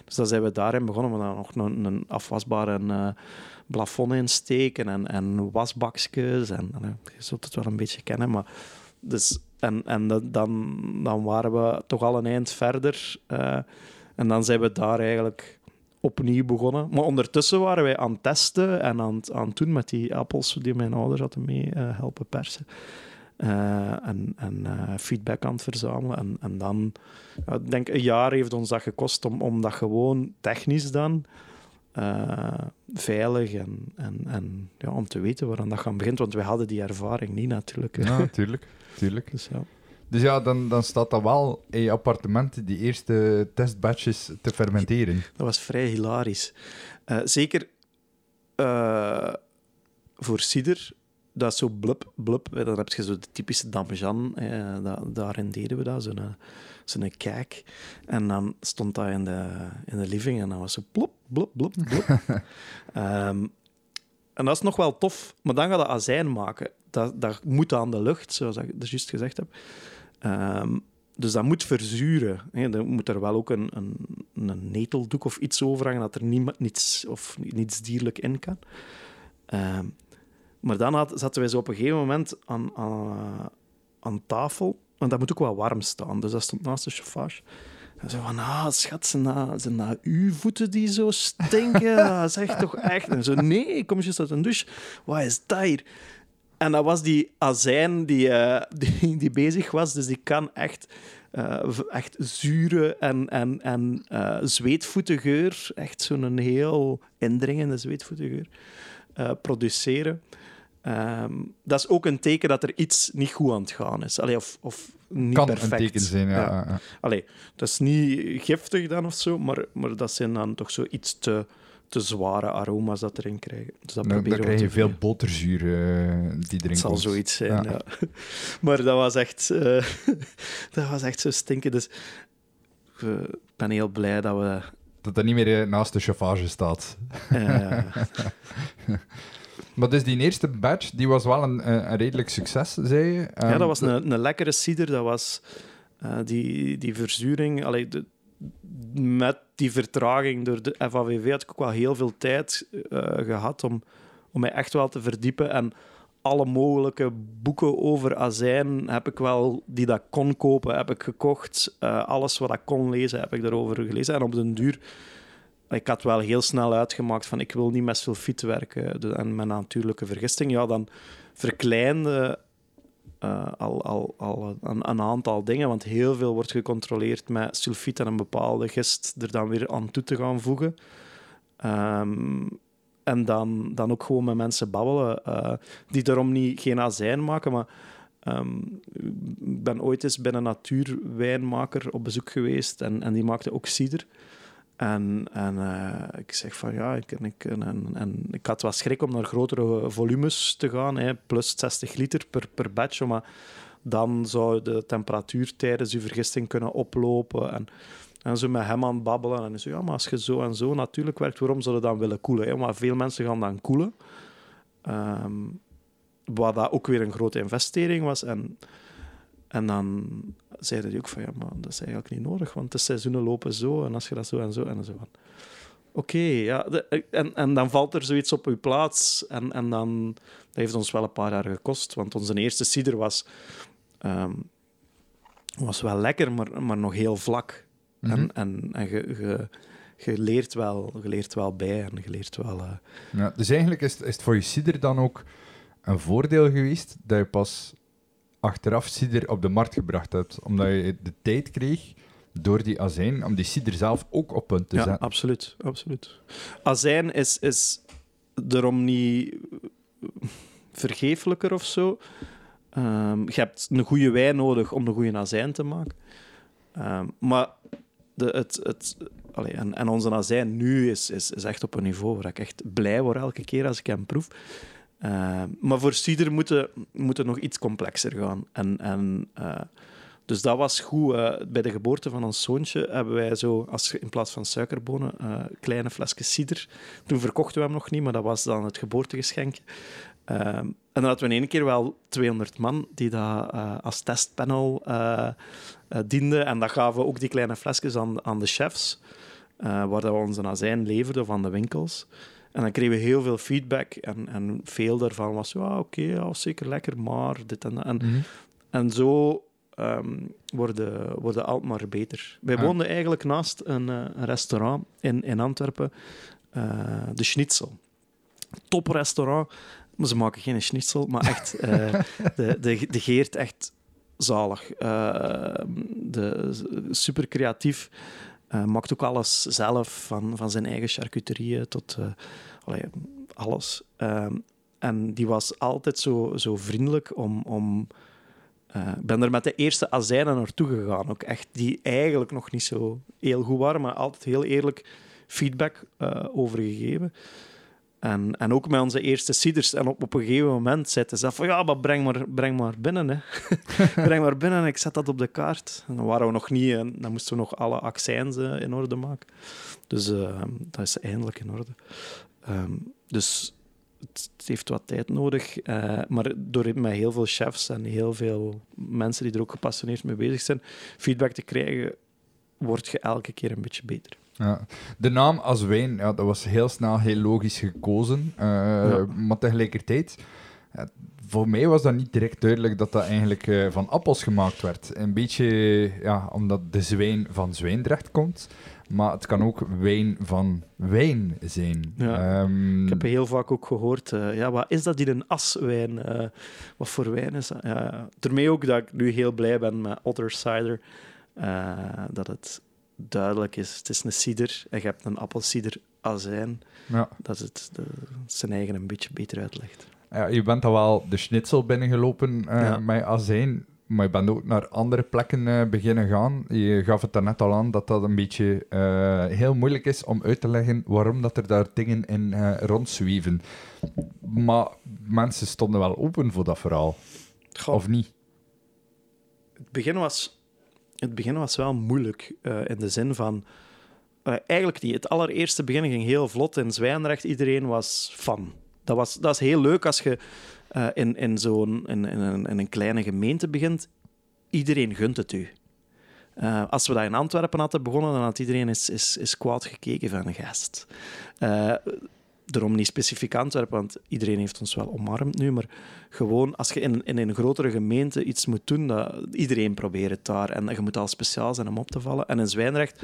Dus dan zijn we daarin begonnen. We hadden nog een, een afwasbare eh plafond insteken en, en wasbakjes. En, je zult het wel een beetje kennen. Maar dus, en en dan, dan waren we toch al een eind verder. eh, en dan zijn we daar eigenlijk opnieuw begonnen. Maar ondertussen waren wij aan het testen en aan, het- doen met die appels die mijn ouders hadden mee eh, helpen persen. Eh, en en eh, feedback aan het verzamelen. En, en dan, ik denk een jaar heeft ons dat gekost om, om dat gewoon technisch dan eh, veilig en, en, en ja, om te weten waar dat gaan begint. Want wij hadden die ervaring niet natuurlijk. hè. Ja, tuurlijk. tuurlijk. Dus ja. Dus ja, dan, dan staat dat wel in je appartement die eerste testbatches te fermenteren. Dat was vrij hilarisch. Zeker voor cider. Dat is zo blub, blub. Dan heb je zo de typische damjan. Eh, daarin deden we dat, zo'n eh, zo'n kijk. En dan stond dat in de, in de living en dan was zo blub, blub, blub, blub. um, en dat is nog wel tof, maar dan gaat dat azijn maken. Dat, dat moet aan de lucht, zoals ik dus juist gezegd heb. Um, dus dat moet verzuren. Hè. Dan moet er wel ook een, een, een neteldoek of iets over hangen dat er niemand, niets, of niets dierlijk in kan. Um, maar dan zaten wij zo op een gegeven moment aan, aan, aan tafel. En dat moet ook wel warm staan. Dus dat stond naast de chauffage. En zo van, ah, schat, zijn dat, zijn dat uw voeten die zo stinken? dat is echt toch echt? En zo, nee, kom juist uit een douche. Wat is dat hier? En dat was die azijn die, uh, die, die, bezig was. Dus die kan echt, uh, echt zure en, en, en uh, echt zo'n heel indringende zweetvoetengeur, produceren. Um, dat is ook een teken dat er iets niet goed aan het gaan is. Allee, of, of niet kan perfect. een teken zijn, ja. ja. ja. Allee, dat is niet giftig dan of zo, maar, maar dat zijn dan toch zo iets te, te zware aroma's dat erin krijgen. Dus dat dan, dan krijg je veel boterzuur uh, die erin Het zal zoiets zijn, ja. maar dat was echt, uh, dat was echt zo stinken. Dus uh, ik ben heel blij dat we... Dat dat niet meer naast de chauffage staat. Maar dus die eerste batch, die was wel een, een redelijk succes, zei je? Um, ja, dat was een, een lekkere cider. Dat was uh, die, die verzuring... Allee, de, met die vertraging door de FAVV had ik ook wel heel veel tijd uh, gehad om, om mij echt wel te verdiepen. En alle mogelijke boeken over azijn heb ik wel, die dat kon kopen, heb ik gekocht. Uh, alles wat ik kon lezen, heb ik daarover gelezen. En op den duur ik had wel heel snel uitgemaakt van ik wil niet met sulfiet werken en met natuurlijke vergisting. Ja, dan verkleinde uh, al, al, al een, een, aantal dingen, want heel veel wordt gecontroleerd met sulfiet en een bepaalde gist er dan weer aan toe te gaan voegen. Um, en dan, dan ook gewoon met mensen babbelen uh, die daarom niet geen azijn maken, maar um, ik ben ooit eens bij een natuurwijnmaker op bezoek geweest en, en die maakte ook cider. En, en uh, ik zeg van ja, ik, en, en, ik had wat schrik om naar grotere volumes te gaan, hè, plus 60 liter per, per batch, maar dan zou de temperatuur tijdens je vergisting kunnen oplopen. En, en zo met hem aan het babbelen. En zei, ja, maar als je zo en zo natuurlijk werkt, waarom zou je dan willen koelen? Maar veel mensen gaan dan koelen. Um, wat dat ook weer een grote investering was. En, en dan zeiden die ook van, ja, maar dat is eigenlijk niet nodig, want de seizoenen lopen zo, en als je dat zo en zo, en zo van... Oké, okay, ja, de, en, en dan valt er zoiets op je plaats, en, en dan... Dat heeft ons wel een paar jaar gekost, want onze eerste cider was, um, was wel lekker, maar, maar nog heel vlak. Mm -hmm. En, en, en je, leert wel, je leert wel bij, en je leert wel... Uh... Ja, dus eigenlijk is het, is het voor je cider dan ook een voordeel geweest dat je pas achteraf cider op de markt gebracht hebt. Omdat je de tijd kreeg door die azijn om die cider zelf ook op punt te ja, zetten. absoluut. absoluut. Azijn is, is daarom niet vergeeflijker of zo. Um, je hebt een goede wijn nodig om een goede azijn te maken. Um, maar de, het, het, allee, en, en onze azijn nu is, is, is echt op een niveau waar ik echt blij word elke keer als ik hem proef. Uh, maar voor cider moet het, nog iets complexer gaan. En, en, uh, dus dat was goed. Uh, bij de geboorte van ons zoontje hebben wij zo, als, in plaats van suikerbonen, kleine flesjes cider. Toen verkochten we hem nog niet, maar dat was dan het geboortegeschenk. en dan hadden we in één keer wel 200 man die dat als testpanel dienden. En dat gaven we ook die kleine flesjes aan, aan de chefs, waar we onze azijn leverden van de winkels. En dan kregen we heel veel feedback. En, en veel daarvan was, ja, oké, okay, ja, zeker lekker, maar dit en dat. En, mm -hmm. en zo um, worden, worden Alkmaar beter. Wij Ah. woonden eigenlijk naast een, uh, een restaurant in, in Antwerpen, uh, de Schnitzel. Top restaurant, maar ze maken geen schnitzel, maar echt, uh, de, de, de geert echt zalig. de, super creatief. Uh, maakt ook alles zelf, van, van zijn eigen charcuterieën tot allee, alles. Uh, en die was altijd zo, zo vriendelijk om. om uh, ik ben er met de eerste azijnen naartoe gegaan, ook echt, die eigenlijk nog niet zo heel goed waren, maar altijd heel eerlijk feedback over gegeven. En, en ook met onze eerste ciders. En op, op een gegeven moment zeiden ze van ja, maar breng maar, breng maar binnen. Hè. breng maar binnen en ik zet dat op de kaart. En dan waren we nog niet, en dan moesten we nog alle accijns uh, in orde maken. Dus uh, dat is eindelijk in orde. Um, dus het, het, heeft wat tijd nodig. Uh, maar door met heel veel chefs en heel veel mensen die er ook gepassioneerd mee bezig zijn, feedback te krijgen, word je elke keer een beetje beter. Ja. De naam Aswijn, ja, dat was heel snel heel logisch gekozen. Uh, ja. Maar tegelijkertijd, voor mij was dat niet direct duidelijk dat dat eigenlijk uh, van appels gemaakt werd. Een beetje ja, omdat de zwijn van Zwijndrecht komt. Maar het kan ook wijn van wijn zijn. Ja. Um, ik heb heel vaak ook gehoord, uh, ja, wat is dat in een aswijn? Wat voor wijn is dat? Daarmee ook dat ik nu heel blij ben met Otter Cider. dat het duidelijk is. Het is een cider en je hebt een appelcider azijn. Ja. Dat het de, zijn eigen een beetje beter uitlegt. Ja, je bent al wel de schnitzel binnengelopen uh, ja. met azijn, maar je bent ook naar andere plekken uh, beginnen gaan. Je gaf het daarnet al aan dat dat een beetje uh, heel moeilijk is om uit te leggen waarom dat er daar dingen in rondzweven. Maar mensen stonden wel open voor dat verhaal. Goh. Of niet? Het begin was het begin was wel moeilijk uh, in de zin van. Uh, eigenlijk niet. Het allereerste begin ging heel vlot in Zwijnrecht. Iedereen was fan. Dat, was, dat is heel leuk als je uh, in, in zo'n in, in een kleine gemeente begint. Iedereen gunt het u. als we dat in Antwerpen hadden begonnen, dan had iedereen is, is, is kwaad gekeken van een gast daarom niet specifiek Antwerpen, want iedereen heeft ons wel omarmd nu, maar gewoon als je in, in een grotere gemeente iets moet doen, dat, iedereen probeert het daar. En je moet al speciaal zijn om op te vallen. En in Zwijnrecht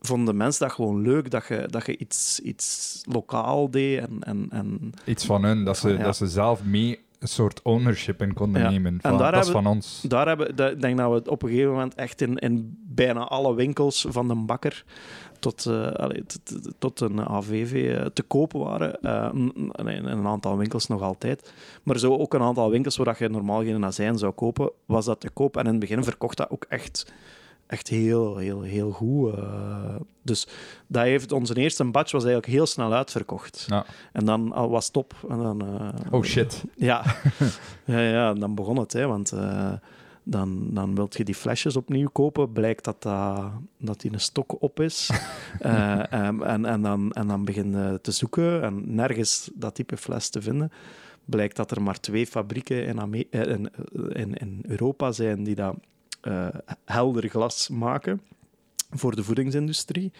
vonden mensen dat gewoon leuk, dat je, dat je iets, iets lokaal deed. En, en, en, iets van hun, dat ze, ja. dat ze zelf mee een soort ownership in konden ja. nemen. Van, en daar dat is van ons. Daar hebben, ik denk dat we op een gegeven moment echt in, in bijna alle winkels van de bakker tot, uh, allee, tot een AVV uh, te kopen waren. In een aantal winkels nog altijd. Maar zo ook een aantal winkels waar je normaal geen azijn zou kopen, was dat te koop. En in het begin verkocht dat ook echt, echt heel, heel, heel goed. dus dat heeft, onze eerste batch was eigenlijk heel snel uitverkocht. Ja. En dan was top. En dan, oh shit. Ja. ja, ja, dan begon het. Hè, want dan, dan wilt je die flesjes opnieuw kopen. Blijkt dat, dat, dat die een stok op is. uh, en, en, dan, en dan begin je te zoeken en nergens dat type fles te vinden. Blijkt dat er maar twee fabrieken in, eh, in, in, in Europa zijn die dat uh, helder glas maken voor de voedingsindustrie.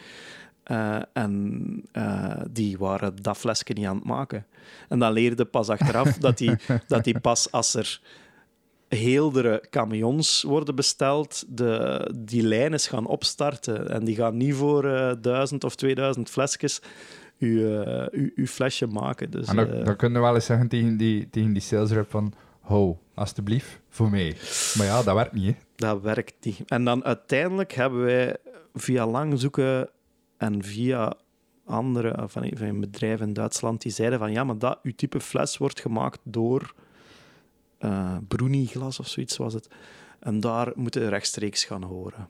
Uh, en uh, die waren dat flesje niet aan het maken. En dan leerde pas achteraf dat die, dat die pas als er heeldere camions worden besteld. De, die lijnen gaan opstarten en die gaan niet voor uh, duizend of 2000 flesjes uw, uh, uw, uw, flesje maken. Dus, en dan, uh, dan kunnen we wel eens zeggen tegen die, tegen die sales rep van ho, alstublieft, voor mij. Maar ja, dat werkt niet. Hè? Dat werkt niet. En dan uiteindelijk hebben wij via lang zoeken en via andere van, van een bedrijf in Duitsland die zeiden van ja, maar dat uw type fles wordt gemaakt door uh, Bruni-glas of zoiets was het. En daar moeten rechtstreeks gaan horen.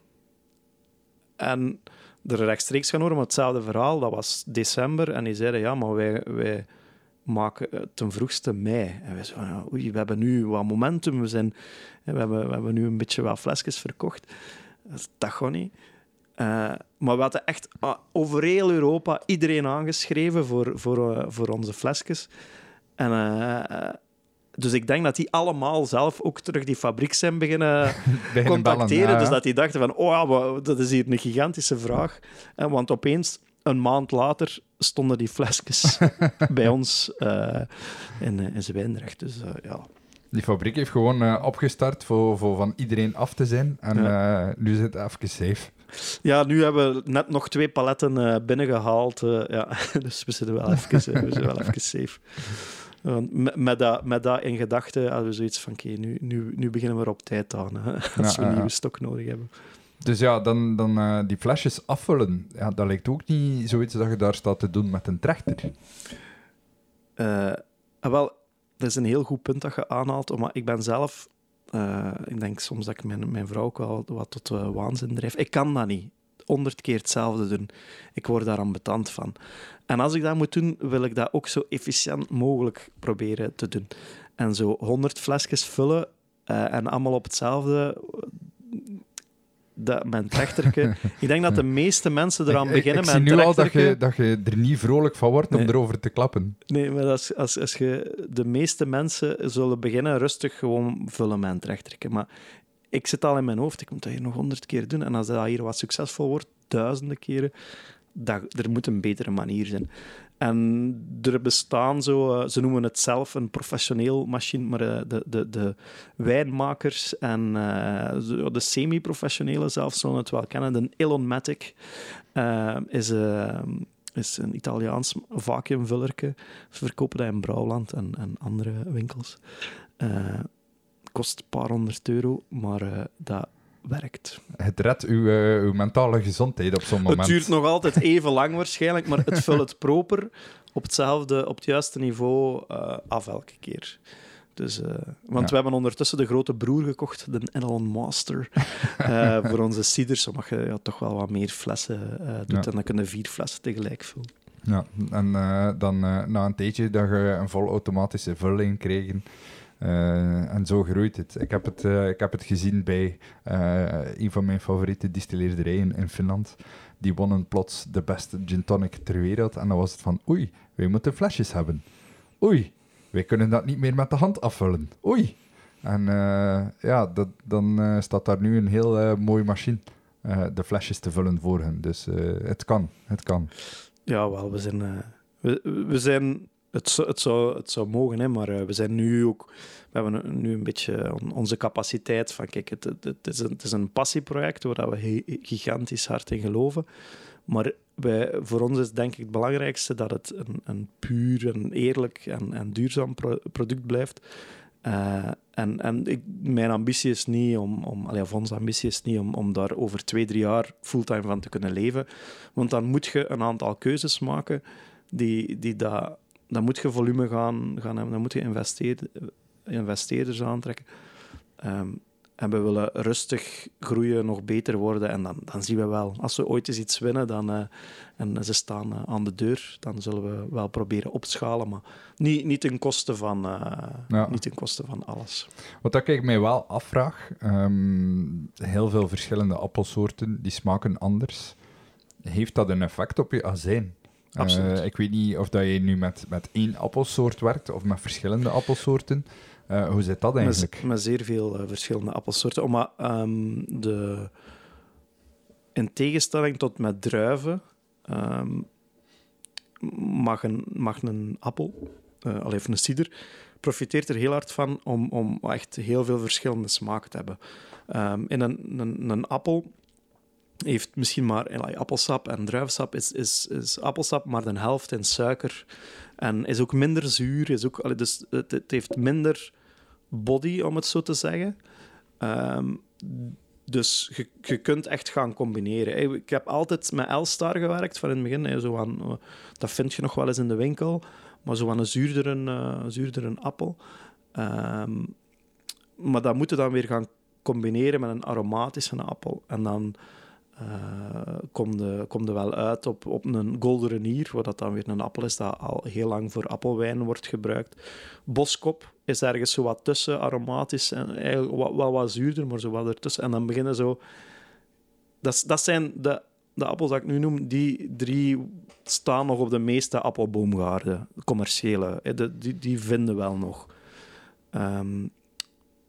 En er rechtstreeks gaan horen, maar hetzelfde verhaal, dat was december. En die zeiden, ja, maar wij, wij maken ten vroegste mei. En wij zeiden, oei, we hebben nu wat momentum. We, zijn, we, hebben, we hebben nu een beetje wat flesjes verkocht. Dat gaat niet. Uh, maar we hadden echt uh, over heel Europa iedereen aangeschreven voor, voor, uh, voor onze flesjes. En dus ik denk dat die allemaal zelf ook terug die fabriek zijn beginnen contacteren. Dus dat die dachten van, oh, dat is hier een gigantische vraag. Want opeens, een maand later, stonden die flesjes bij ons uh, in, in Zwijndrecht. Dus uh, ja... Die fabriek heeft gewoon uh, opgestart voor, voor van iedereen af te zijn. En ja. nu zit het even safe. Ja, nu hebben we net nog twee paletten binnengehaald. ja. dus we zitten wel even, we zitten wel even safe met, met, dat, met dat in gedachten hadden we zoiets van: oké, nu, nu, nu beginnen we op tijd aan. Hè, als we een nieuwe stok nodig hebben. Dus ja, dan, dan uh, die flesjes afvullen. Ja, dat lijkt ook niet zoiets dat je daar staat te doen met een trechter. Uh, wel, dat is een heel goed punt dat je aanhaalt. Maar ik ben zelf, uh, ik denk soms dat ik mijn, mijn vrouw ook wel wat tot waanzin drijf. Ik kan dat niet. honderd keer hetzelfde doen. Ik word daar ambetant van. En als ik dat moet doen, wil ik dat ook zo efficiënt mogelijk proberen te doen. En zo honderd flesjes vullen uh, en allemaal op hetzelfde dat, mijn trechterke. ik denk dat de meeste mensen eraan beginnen ik, ik met zie nu al dat je, dat je er niet vrolijk van wordt om erover te klappen. Nee, maar als, als, als je... De meeste mensen zullen beginnen rustig gewoon vullen met een trechterke. Maar ik zit al in mijn hoofd, ik moet dat hier nog honderd keer doen. En als dat hier wat succesvol wordt, duizenden keren, dat, er moet een betere manier zijn. En er bestaan zo, eh, ze noemen het zelf een professioneel machine, maar uh, de, de, de wijnmakers en uh, de semi-professionele zelfs zullen het wel kennen. De Elonmatic is, is een Italiaans vacuumvullerke. Ze verkopen dat in Brouwland en, en andere winkels. kost een paar honderd euro, maar dat werkt. Het redt uw, uh, uw mentale gezondheid op zo'n moment. Het duurt nog altijd even lang waarschijnlijk, maar het vult het proper op hetzelfde, op het juiste niveau uh, af elke keer. Dus, uh, want we hebben ondertussen de grote broer gekocht, de Elon Master, voor onze cider, zodat je ja, toch wel wat meer flessen doet. Ja. En dan kunnen vier flessen tegelijk vullen. Ja, en dan na een tijdje dat je een volautomatische vulling kregen, uh, en zo groeit het. Ik heb het, uh, ik heb het gezien bij uh, een van mijn favoriete distilleerderijen in Finland. Die wonnen plots de beste gin tonic ter wereld. En dan was het van, oei, wij moeten flesjes hebben. Oei, wij kunnen dat niet meer met de hand afvullen. Oei. En ja, dat, dan staat daar nu een heel mooie machine de flesjes te vullen voor hen. Dus het kan, het kan. Ja, wel, we zijn... we, we zijn het, het, zou, het zou mogen, hè, maar uh, we zijn nu ook... We hebben nu een beetje onze capaciteit van... Kijk, het, het, is, een, het is een passieproject waar we gigantisch hard in geloven. Maar wij, voor ons is denk ik het belangrijkste dat het een, een puur, en eerlijk en, en duurzaam pro product blijft. Uh, en en ik, mijn ambitie is niet om, om allee, of onze ambitie is niet om, om daar over twee, drie jaar fulltime van te kunnen leven. Want dan moet je een aantal keuzes maken die, die dat dan moet je volume gaan, gaan hebben, dan moet je investeerders, investeerders aantrekken. Um, en we willen rustig groeien, nog beter worden. En dan, dan zien we wel, als we ooit eens iets winnen dan, uh, en ze staan uh, aan de deur, dan zullen we wel proberen opschalen. Maar niet, niet, ten, koste van, uh, ja. niet ten koste van alles. Wat ik mij wel afvraag, um, heel veel verschillende appelsoorten, die smaken anders. Heeft dat een effect op je azijn? Absoluut. Uh, ik weet niet of dat je nu met, met één appelsoort werkt of met verschillende appelsoorten. Uh, hoe zit dat eigenlijk? Met, met zeer veel uh, verschillende appelsoorten. Maar um, de, in tegenstelling tot met druiven um, mag, een, mag een appel, al even een cider, profiteert er heel hard van om, om echt heel veel verschillende smaken te hebben. Um, in een, een, een appel heeft misschien maar like, appelsap en druivensap is, is, is appelsap, maar de helft in suiker. En is ook minder zuur. Is ook, dus het, heeft minder body, om het zo te zeggen. Um, dus je, je kunt echt gaan combineren. Ik heb altijd met Elstar gewerkt van in het begin. Zo aan, dat vind je nog wel eens in de winkel. Maar zo aan een zuurdere, uh, zuurdere appel. Um, maar dat moeten dan weer gaan combineren met een aromatische appel. En dan uh, er kom wel uit op, op een Golden Renier, waar dat dan weer een appel is dat al heel lang voor appelwijn wordt gebruikt. Boskop is ergens zo wat tussen, aromatisch en eigenlijk wat, wat, wat zuurder, maar zo wat ertussen. En dan beginnen zo... Dat, dat zijn de, de appels dat ik nu noem, die drie staan nog op de meeste appelboomgaarden, commerciële. De, die, die vinden wel nog. Um,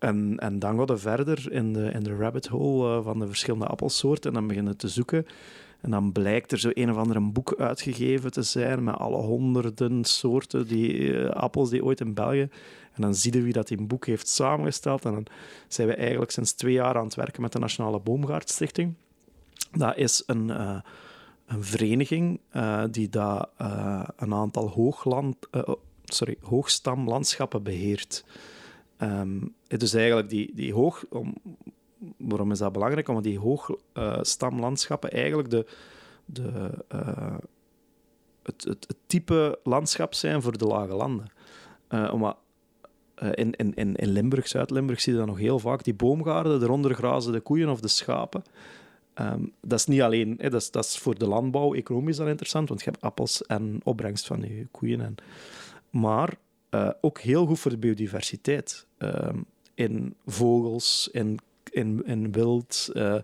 en, en dan gaat je verder in de, in de rabbit hole uh, van de verschillende appelsoorten en dan beginnen te zoeken. En dan blijkt er zo een of ander boek uitgegeven te zijn met alle honderden soorten die, uh, appels die ooit in België. En dan zie je wie dat in boek heeft samengesteld. En dan zijn we eigenlijk sinds twee jaar aan het werken met de Nationale Boomgaardstichting. Dat is een, uh, een vereniging die een aantal hoogland, sorry, hoogstamlandschappen beheert. Dus eigenlijk die, die hoog... Om, waarom is dat belangrijk? Omdat die hoogstamlandschappen uh, eigenlijk de, de, uh, het, het, het, type landschap zijn voor de lage landen. Uh, omdat in, in, in Limburg, Zuid-Limburg, zie je dat nog heel vaak. Die boomgaarden, eronder grazen de koeien of de schapen. Ehm, dat is niet alleen, hè, dat, is, dat is voor de landbouw economisch dan interessant, want je hebt appels en opbrengst van je koeien. En, maar uh, ook heel goed voor de biodiversiteit. Ehm, in vogels, in, in, in wild, uh,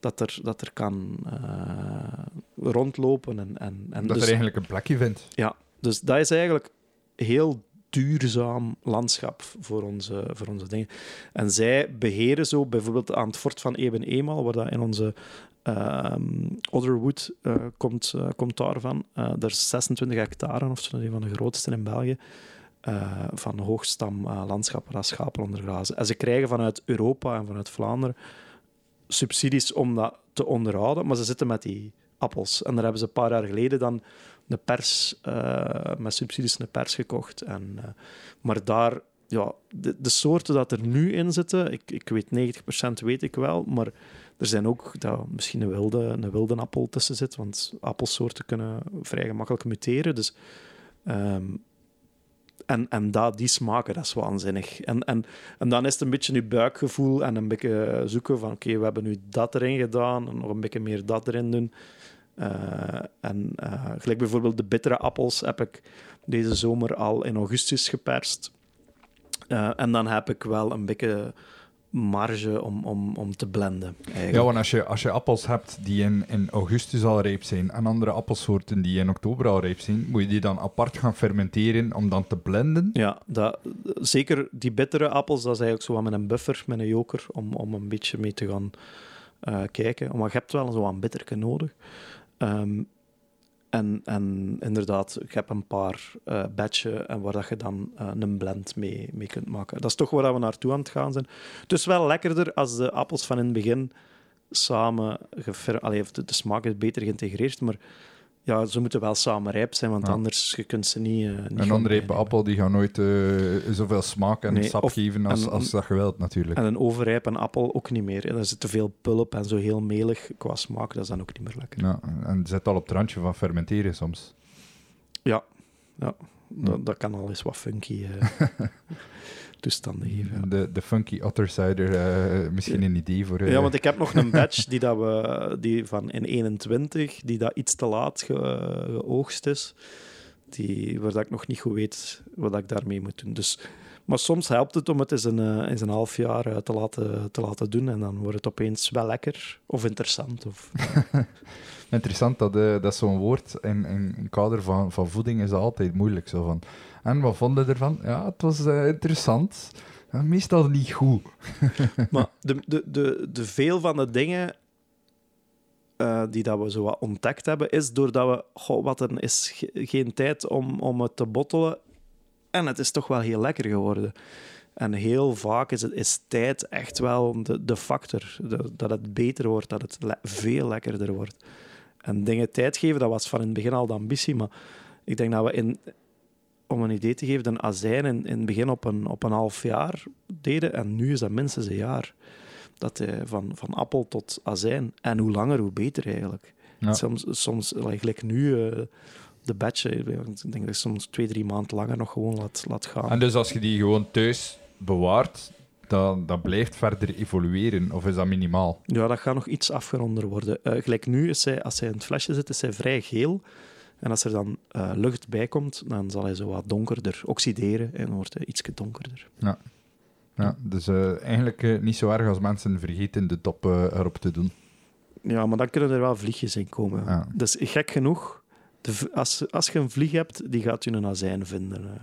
dat, er, dat er kan uh, rondlopen. En, en, en dat dus, er eigenlijk een plekje vindt. Ja, dus dat is eigenlijk heel duurzaam landschap voor onze, voor onze dingen. En zij beheren zo bijvoorbeeld aan het fort van Eben Eenmaal, waar dat in onze um, Otherwood uh, komt, uh, komt daarvan. Er is 26 hectare, of zo, een van de grootste in België. Van hoogstam landschappen waar schapen ondergrazen. En ze krijgen vanuit Europa en vanuit Vlaanderen subsidies om dat te onderhouden, maar ze zitten met die appels. En daar hebben ze een paar jaar geleden dan de pers, uh, met subsidies een pers gekocht. En, maar daar, ja, de, de, soorten dat er nu in zitten, ik, ik weet 90% weet ik wel, maar er zijn ook dat misschien een wilde, een wilde appel tussen zit, want appelsoorten kunnen vrij gemakkelijk muteren. Dus, um, en, en dat, die smaken, dat is waanzinnig. En, en, en dan is het een beetje je buikgevoel en een beetje zoeken van oké, we hebben nu dat erin gedaan en nog een beetje meer dat erin doen. Uh, en uh, gelijk bijvoorbeeld de bittere appels heb ik deze zomer al in augustus geperst. Uh, en dan heb ik wel een beetje marge om, om, om te blenden. Eigenlijk. Ja, want als je, als je appels hebt die in, in augustus al rijp zijn en andere appelsoorten die in oktober al rijp zijn, moet je die dan apart gaan fermenteren om dan te blenden? Ja, dat, zeker die bittere appels, dat is eigenlijk zo met een buffer, met een joker, om, om een beetje mee te gaan uh, kijken. Maar je hebt wel zo een bitterke nodig. Um, en, en inderdaad, ik heb een paar uh, en waar dat je dan uh, een blend mee, mee kunt maken. Dat is toch waar we naartoe aan het gaan zijn. Is wel lekkerder als de appels van in het begin samen... Allee, de, de smaak is beter geïntegreerd, maar ja, ze moeten wel samen rijp zijn, want ja. anders je kunt ze niet... Uh, niet een onrijpe appel die gaat nooit uh, zoveel smaak en nee, sap of, geven als, en, als dat je wilt, natuurlijk. En een overrijpe appel ook niet meer. Er zit te veel pulp en zo heel melig qua smaak, dat is dan ook niet meer lekker. Ja, en het zit al op het randje van fermenteren soms. Ja, ja. Dat, dat kan al eens wat funky... Uh, toestanden geven. De, de funky otter cider, uh, misschien een idee voor... Uh... Ja, want ik heb nog een batch die, dat we, die van in 21, die dat iets te laat ge, geoogst is. Die, waar dat ik nog niet goed weet wat ik daarmee moet doen. Dus, maar soms helpt het om het eens een, eens een half jaar te laten, te laten doen en dan wordt het opeens wel lekker of interessant. Of, Interessant, dat, dat zo'n woord in, in een kader van, van voeding is altijd moeilijk. Zo van, en wat vonden ervan? Ja, het was uh, interessant. Meestal niet goed. maar de, de, de, de veel van de dingen uh, die dat we zo wat ontdekt hebben, is doordat we... Wat er is ge geen tijd om, om het te bottelen. En het is toch wel heel lekker geworden. En heel vaak is, het, is tijd echt wel de, de factor. Dat het beter wordt, dat het veel lekkerder wordt. En dingen tijd geven, dat was van in het begin al de ambitie. Maar ik denk dat we in, om een idee te geven, een azijn in, in het begin op een, op een half jaar deden. En nu is dat minstens een jaar. Dat uh, van, van appel tot azijn. En hoe langer, hoe beter eigenlijk. Ja. Soms, soms gelijk nu, uh, de batch, ik denk dat ik soms twee, drie maanden langer nog gewoon laat, laat gaan. En dus als je die gewoon thuis bewaart, dat, dat blijft verder evolueren, of is dat minimaal? Ja, dat gaat nog iets afgeronder worden. Uh, gelijk nu, is zij, als hij in het flesje zit, is hij vrij geel. En als er dan uh, lucht bij komt, dan zal hij zo wat donkerder oxideren en wordt hij iets donkerder. Ja, ja dus uh, eigenlijk uh, niet zo erg als mensen vergeten de top erop te doen. Ja, maar dan kunnen er wel vliegjes in komen. Ja. Dus gek genoeg, de, als, als je een vlieg hebt, die gaat je een azijn vinden.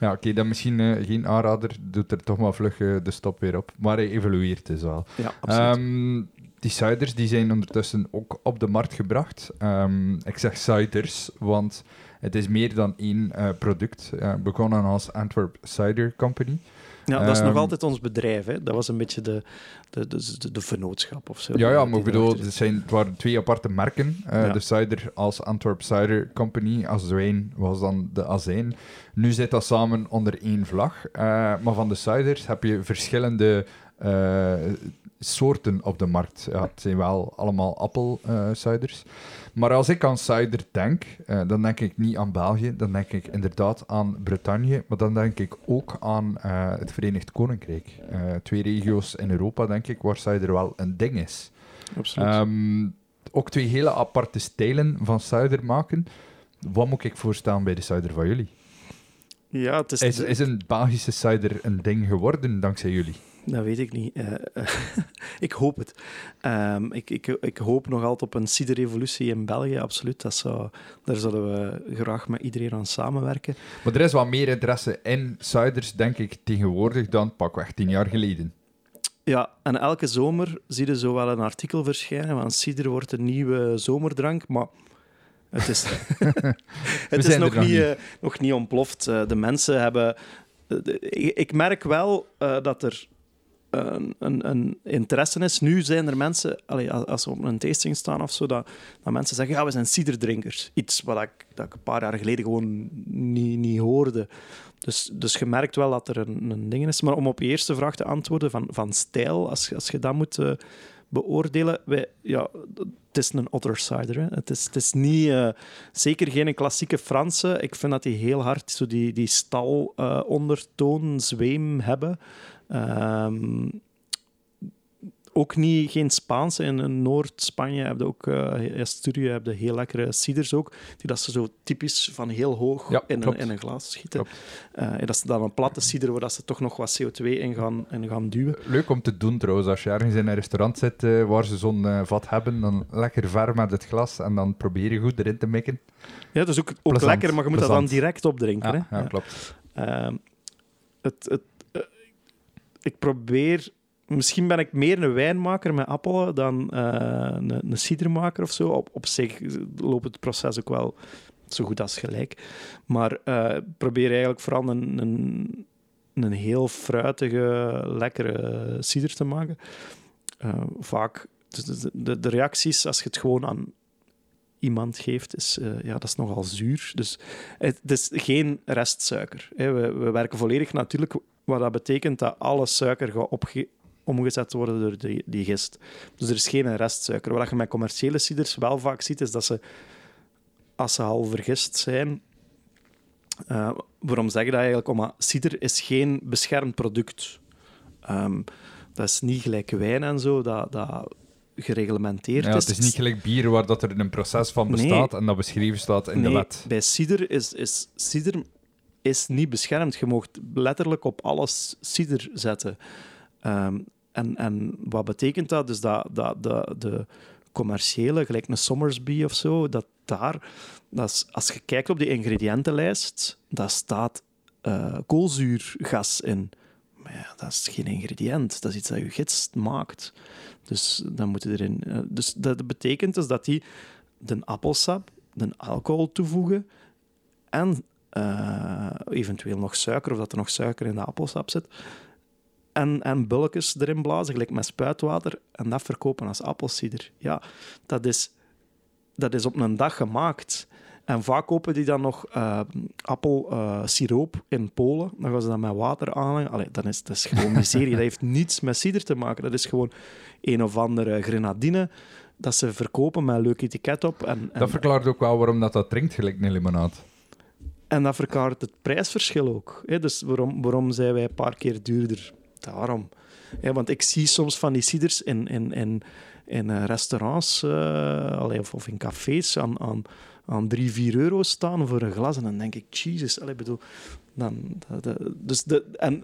ja, oké, okay, dan misschien uh, geen aanrader, doet er toch maar vlug uh, de stop weer op. Maar hij evolueert dus wel. Ja, absoluut. Um, die ciders die zijn ondertussen ook op de markt gebracht. Um, ik zeg ciders, want het is meer dan één uh, product. begonnen als Antwerp Cider Company. Ja, dat is um, nog altijd ons bedrijf. Hè. Dat was een beetje de, de, de, de vennootschap of zo. Ja, ja maar ik bedoel, het, zijn, het waren twee aparte merken. Uh, ja. De cider als Antwerp Cider Company, als wijn was dan de azijn. Nu zit dat samen onder één vlag. Uh, maar van de ciders heb je verschillende uh, soorten op de markt. Ja, het zijn wel allemaal appelciders. Maar als ik aan cider denk, uh, dan denk ik niet aan België, dan denk ik inderdaad aan Bretagne, maar dan denk ik ook aan uh, het Verenigd Koninkrijk. Uh, twee regio's in Europa, denk ik, waar cider wel een ding is. Absoluut. Ehm, ook twee hele aparte stijlen van cider maken. Wat moet ik voorstellen bij de cider van jullie? ja, het is... Is, is een Belgische cider een ding geworden dankzij jullie? Dat weet ik niet. Eh, ik hoop het. Ehm, ik, ik, ik hoop nog altijd op een ciderrevolutie in België, absoluut. Dat zou, daar zullen we graag met iedereen aan samenwerken. Maar er is wat meer interesse in ciders, denk ik, tegenwoordig dan pakweg tien jaar geleden. Ja, en elke zomer zie je zo wel een artikel verschijnen, want cider wordt een nieuwe zomerdrank, maar het is, het is nog, nog niet, eh, nog niet ontploft. Eh, de mensen hebben... eh, ik, merk wel eh, dat er een, interesse is. Nu zijn er mensen, als we op een tasting staan of zo, dat, dat mensen zeggen, ja, we zijn ciderdrinkers. Iets wat ik, dat een paar jaar geleden gewoon niet, hoorde. Dus, dus je merkt wel dat er een, ding is. Maar om op je eerste vraag te antwoorden van, van stijl, als, als je dat moet eh, beoordelen, wij, ja, het is een otter cider. Hè. Het, is, het is niet, eh, zeker geen klassieke Franse. Ik vind dat die heel hard zo die, die stal eh, zweem hebben. Ehm, ook niet, geen Spaanse. In, Noord-Spanje heb je ook, in Asturië heb je heel lekkere ciders ook, die dat ze zo typisch van heel hoog Ja, in, een, in een glas schieten. Eh, en dat is dan een platte cider waar dat ze toch nog wat CO2 in gaan, in gaan duwen. Leuk om te doen trouwens, als je ergens in een restaurant zit eh, waar ze zo'n vat hebben, dan lekker ver met het glas en dan probeer je goed erin te mikken. Ja, dat is ook, ook Plezant, lekker, maar je moet dat dan direct opdrinken. Ja, hè? ja, klopt. Ehm, het, het, ik probeer... Misschien ben ik meer een wijnmaker met appelen dan eh, een, een cidermaker of zo. Op, op zich loopt het proces ook wel zo goed als gelijk. Maar eh, probeer eigenlijk vooral een, een, een heel fruitige, lekkere cider te maken. Eh, vaak... dus De, de, reacties, als je het gewoon aan iemand geeft, is, ja, dat is nogal zuur. Dus het, het is geen restsuiker. Hè. We, we werken volledig natuurlijk, wat dat betekent dat alle suiker gaat opge- omgezet worden door die, die gist. Dus er is geen restsuiker. Wat je met commerciële ciders wel vaak ziet, is dat ze, als ze al vergist zijn... eh, waarom zeg je dat eigenlijk? Omdat cider is geen beschermd product. Ehm, dat is niet gelijk wijn en zo, dat, dat gereglementeerd Ja, het is niet gelijk bier waar dat er een proces van Nee. bestaat en dat beschreven staat in de wet. Bij cider is, is cider is niet beschermd. Je mag letterlijk op alles cider zetten. Ehm, en, en wat betekent dat? Dus dat, dat de, de commerciële, gelijk een Somersby of zo, dat daar, dat is, als je kijkt op die ingrediëntenlijst, daar staat eh, koolzuurgas in. Maar ja, dat is geen ingrediënt. Dat is iets dat je gids maakt. Dus dan moet je erin. eh, dus dat betekent dus dat die de appelsap, de alcohol toevoegen en eh, eventueel nog suiker, of dat er nog suiker in de appelsap zit. En, en erin blazen, gelijk met spuitwater, en dat verkopen als appelsieder. Ja, dat is, dat is op een dag gemaakt. En vaak kopen die dan nog eh appelsiroop in Polen. Dan gaan ze dat met water aanleggen. Allee, dan is, is gewoon miserie. dat heeft niets met cider te maken. Dat is gewoon een of andere grenadine dat ze verkopen met een leuk etiket op. En, Dat verklaart ook wel waarom dat, dat drinkt gelijk een limonaad. En dat verklaart het prijsverschil ook. Hè? Dus waarom, waarom zijn wij een paar keer duurder? Daarom. Ja, want ik zie soms van die ciders in, in, in, in eh, restaurants eh, of, in cafés aan, aan, aan 3, 4 euro staan voor een glas. En dan denk ik, Jesus, allee, bedoel, dan, dus de, en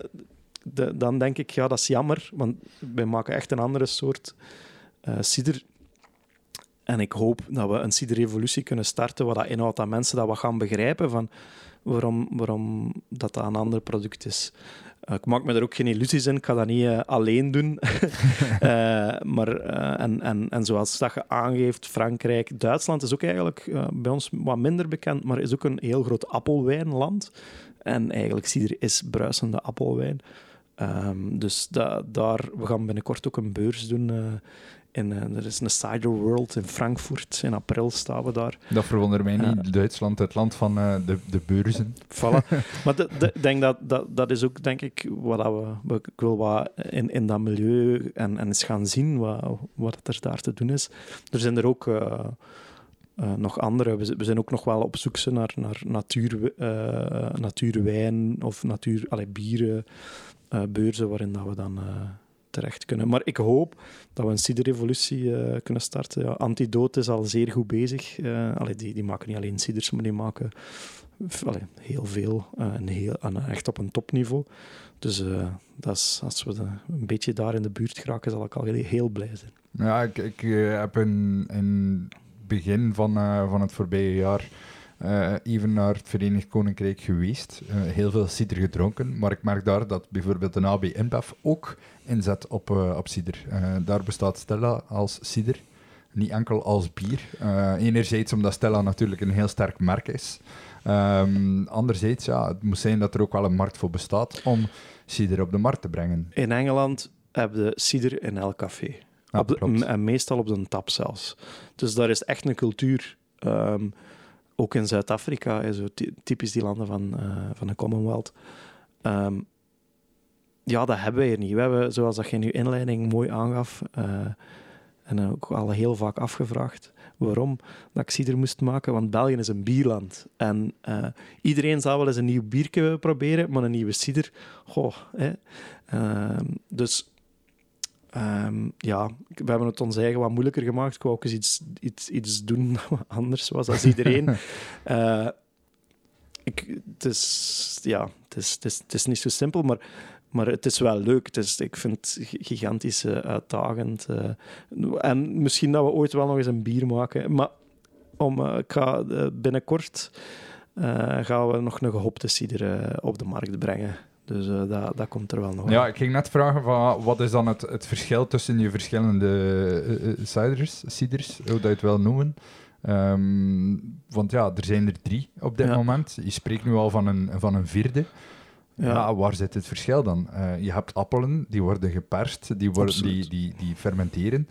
de, dan denk ik, ja, dat is jammer, want wij maken echt een andere soort eh cider. En ik hoop dat we een ciderrevolutie kunnen starten, wat dat inhoudt dat mensen dat wat gaan begrijpen van waarom, waarom dat, dat een ander product is. Eh, ik maak me er ook geen illusies in, ik ga dat niet eh, alleen doen. Eh, maar, en, en, en zoals dat je aangeeft, Frankrijk, Duitsland is ook eigenlijk bij ons wat minder bekend, maar is ook een heel groot appelwijnland. En eigenlijk cider is bruisende appelwijn. Ehm, dus da- daar, we gaan binnenkort ook een beurs doen. In, eh, er is een Cider World in Frankfurt. In april staan we daar. Dat verwondert mij niet. Duitsland, het land van eh, de, de beurzen. Voilà. maar ik denk dat, dat dat is ook, denk ik, wat we, Ik wil wat in, in dat milieu en, en eens gaan zien wat, wat er daar te doen is. Er zijn er ook eh, eh, nog andere. We, zijn ook nog wel op zoek naar, naar natuur, eh, natuurwijn of natuur, allee, bieren, eh, beurzen waarin dat we dan eh, terecht kunnen. Maar ik hoop dat we een ciderrevolutie uh, kunnen starten. Ja, Antidote is al zeer goed bezig. Uh, die, die maken niet alleen ciders, maar die maken heel veel. Uh, en heel, echt op een topniveau. Dus dat is, als we een beetje daar in de buurt geraken, zal ik al heel blij zijn. Ja, ik, ik heb in, in begin van, van het voorbije jaar uh, even naar het Verenigd Koninkrijk geweest. Uh, heel veel cider gedronken. Maar ik merk daar dat bijvoorbeeld de AB InBev ook inzet op, uh, op cider. daar bestaat Stella als cider. Niet enkel als bier. enerzijds omdat Stella natuurlijk een heel sterk merk is. Um, anderzijds, ja, het moet zijn dat er ook wel een markt voor bestaat om cider op de markt te brengen. In Engeland hebben de cider in elk café. op de, en meestal op de tap zelfs. Dus daar is echt een cultuur. Um, ook in Zuid-Afrika, typisch die landen van, uh, van de Commonwealth. Um, ja, dat hebben we hier niet. We hebben, zoals dat je in je inleiding mooi aangaf, uh, en ook al heel vaak afgevraagd, waarom dat ik cider moest maken. Want België is een bierland. En uh, iedereen zou wel eens een nieuw biertje proberen, maar een nieuwe cider, goh. Hè. Uh, dus Um, ja, we hebben het ons eigen wat moeilijker gemaakt. Ik wou ook eens iets, iets, iets doen dat anders was als iedereen. uh, ik, het, is, ja, het, is, het, is, het is niet zo simpel, maar, maar het is wel leuk. Het is, ik vind het gigantisch uh, uitdagend. Uh, en misschien dat we ooit wel nog eens een bier maken. Maar om, ik ga, binnenkort gaan we nog een gehopte cider op de markt brengen. Dus uh, dat, dat komt er wel nog Ja, ik ging net vragen van, wat is dan het, het verschil tussen je verschillende uh, ciders, ciders, hoe dat je het wil noemen. Um, want ja, er zijn er drie op dit moment. Je spreekt nu al van een, van een vierde. Ja. ja waar zit het verschil dan? Uh, je hebt appelen, die worden geperst, die, worden, die, die, die fermenteren.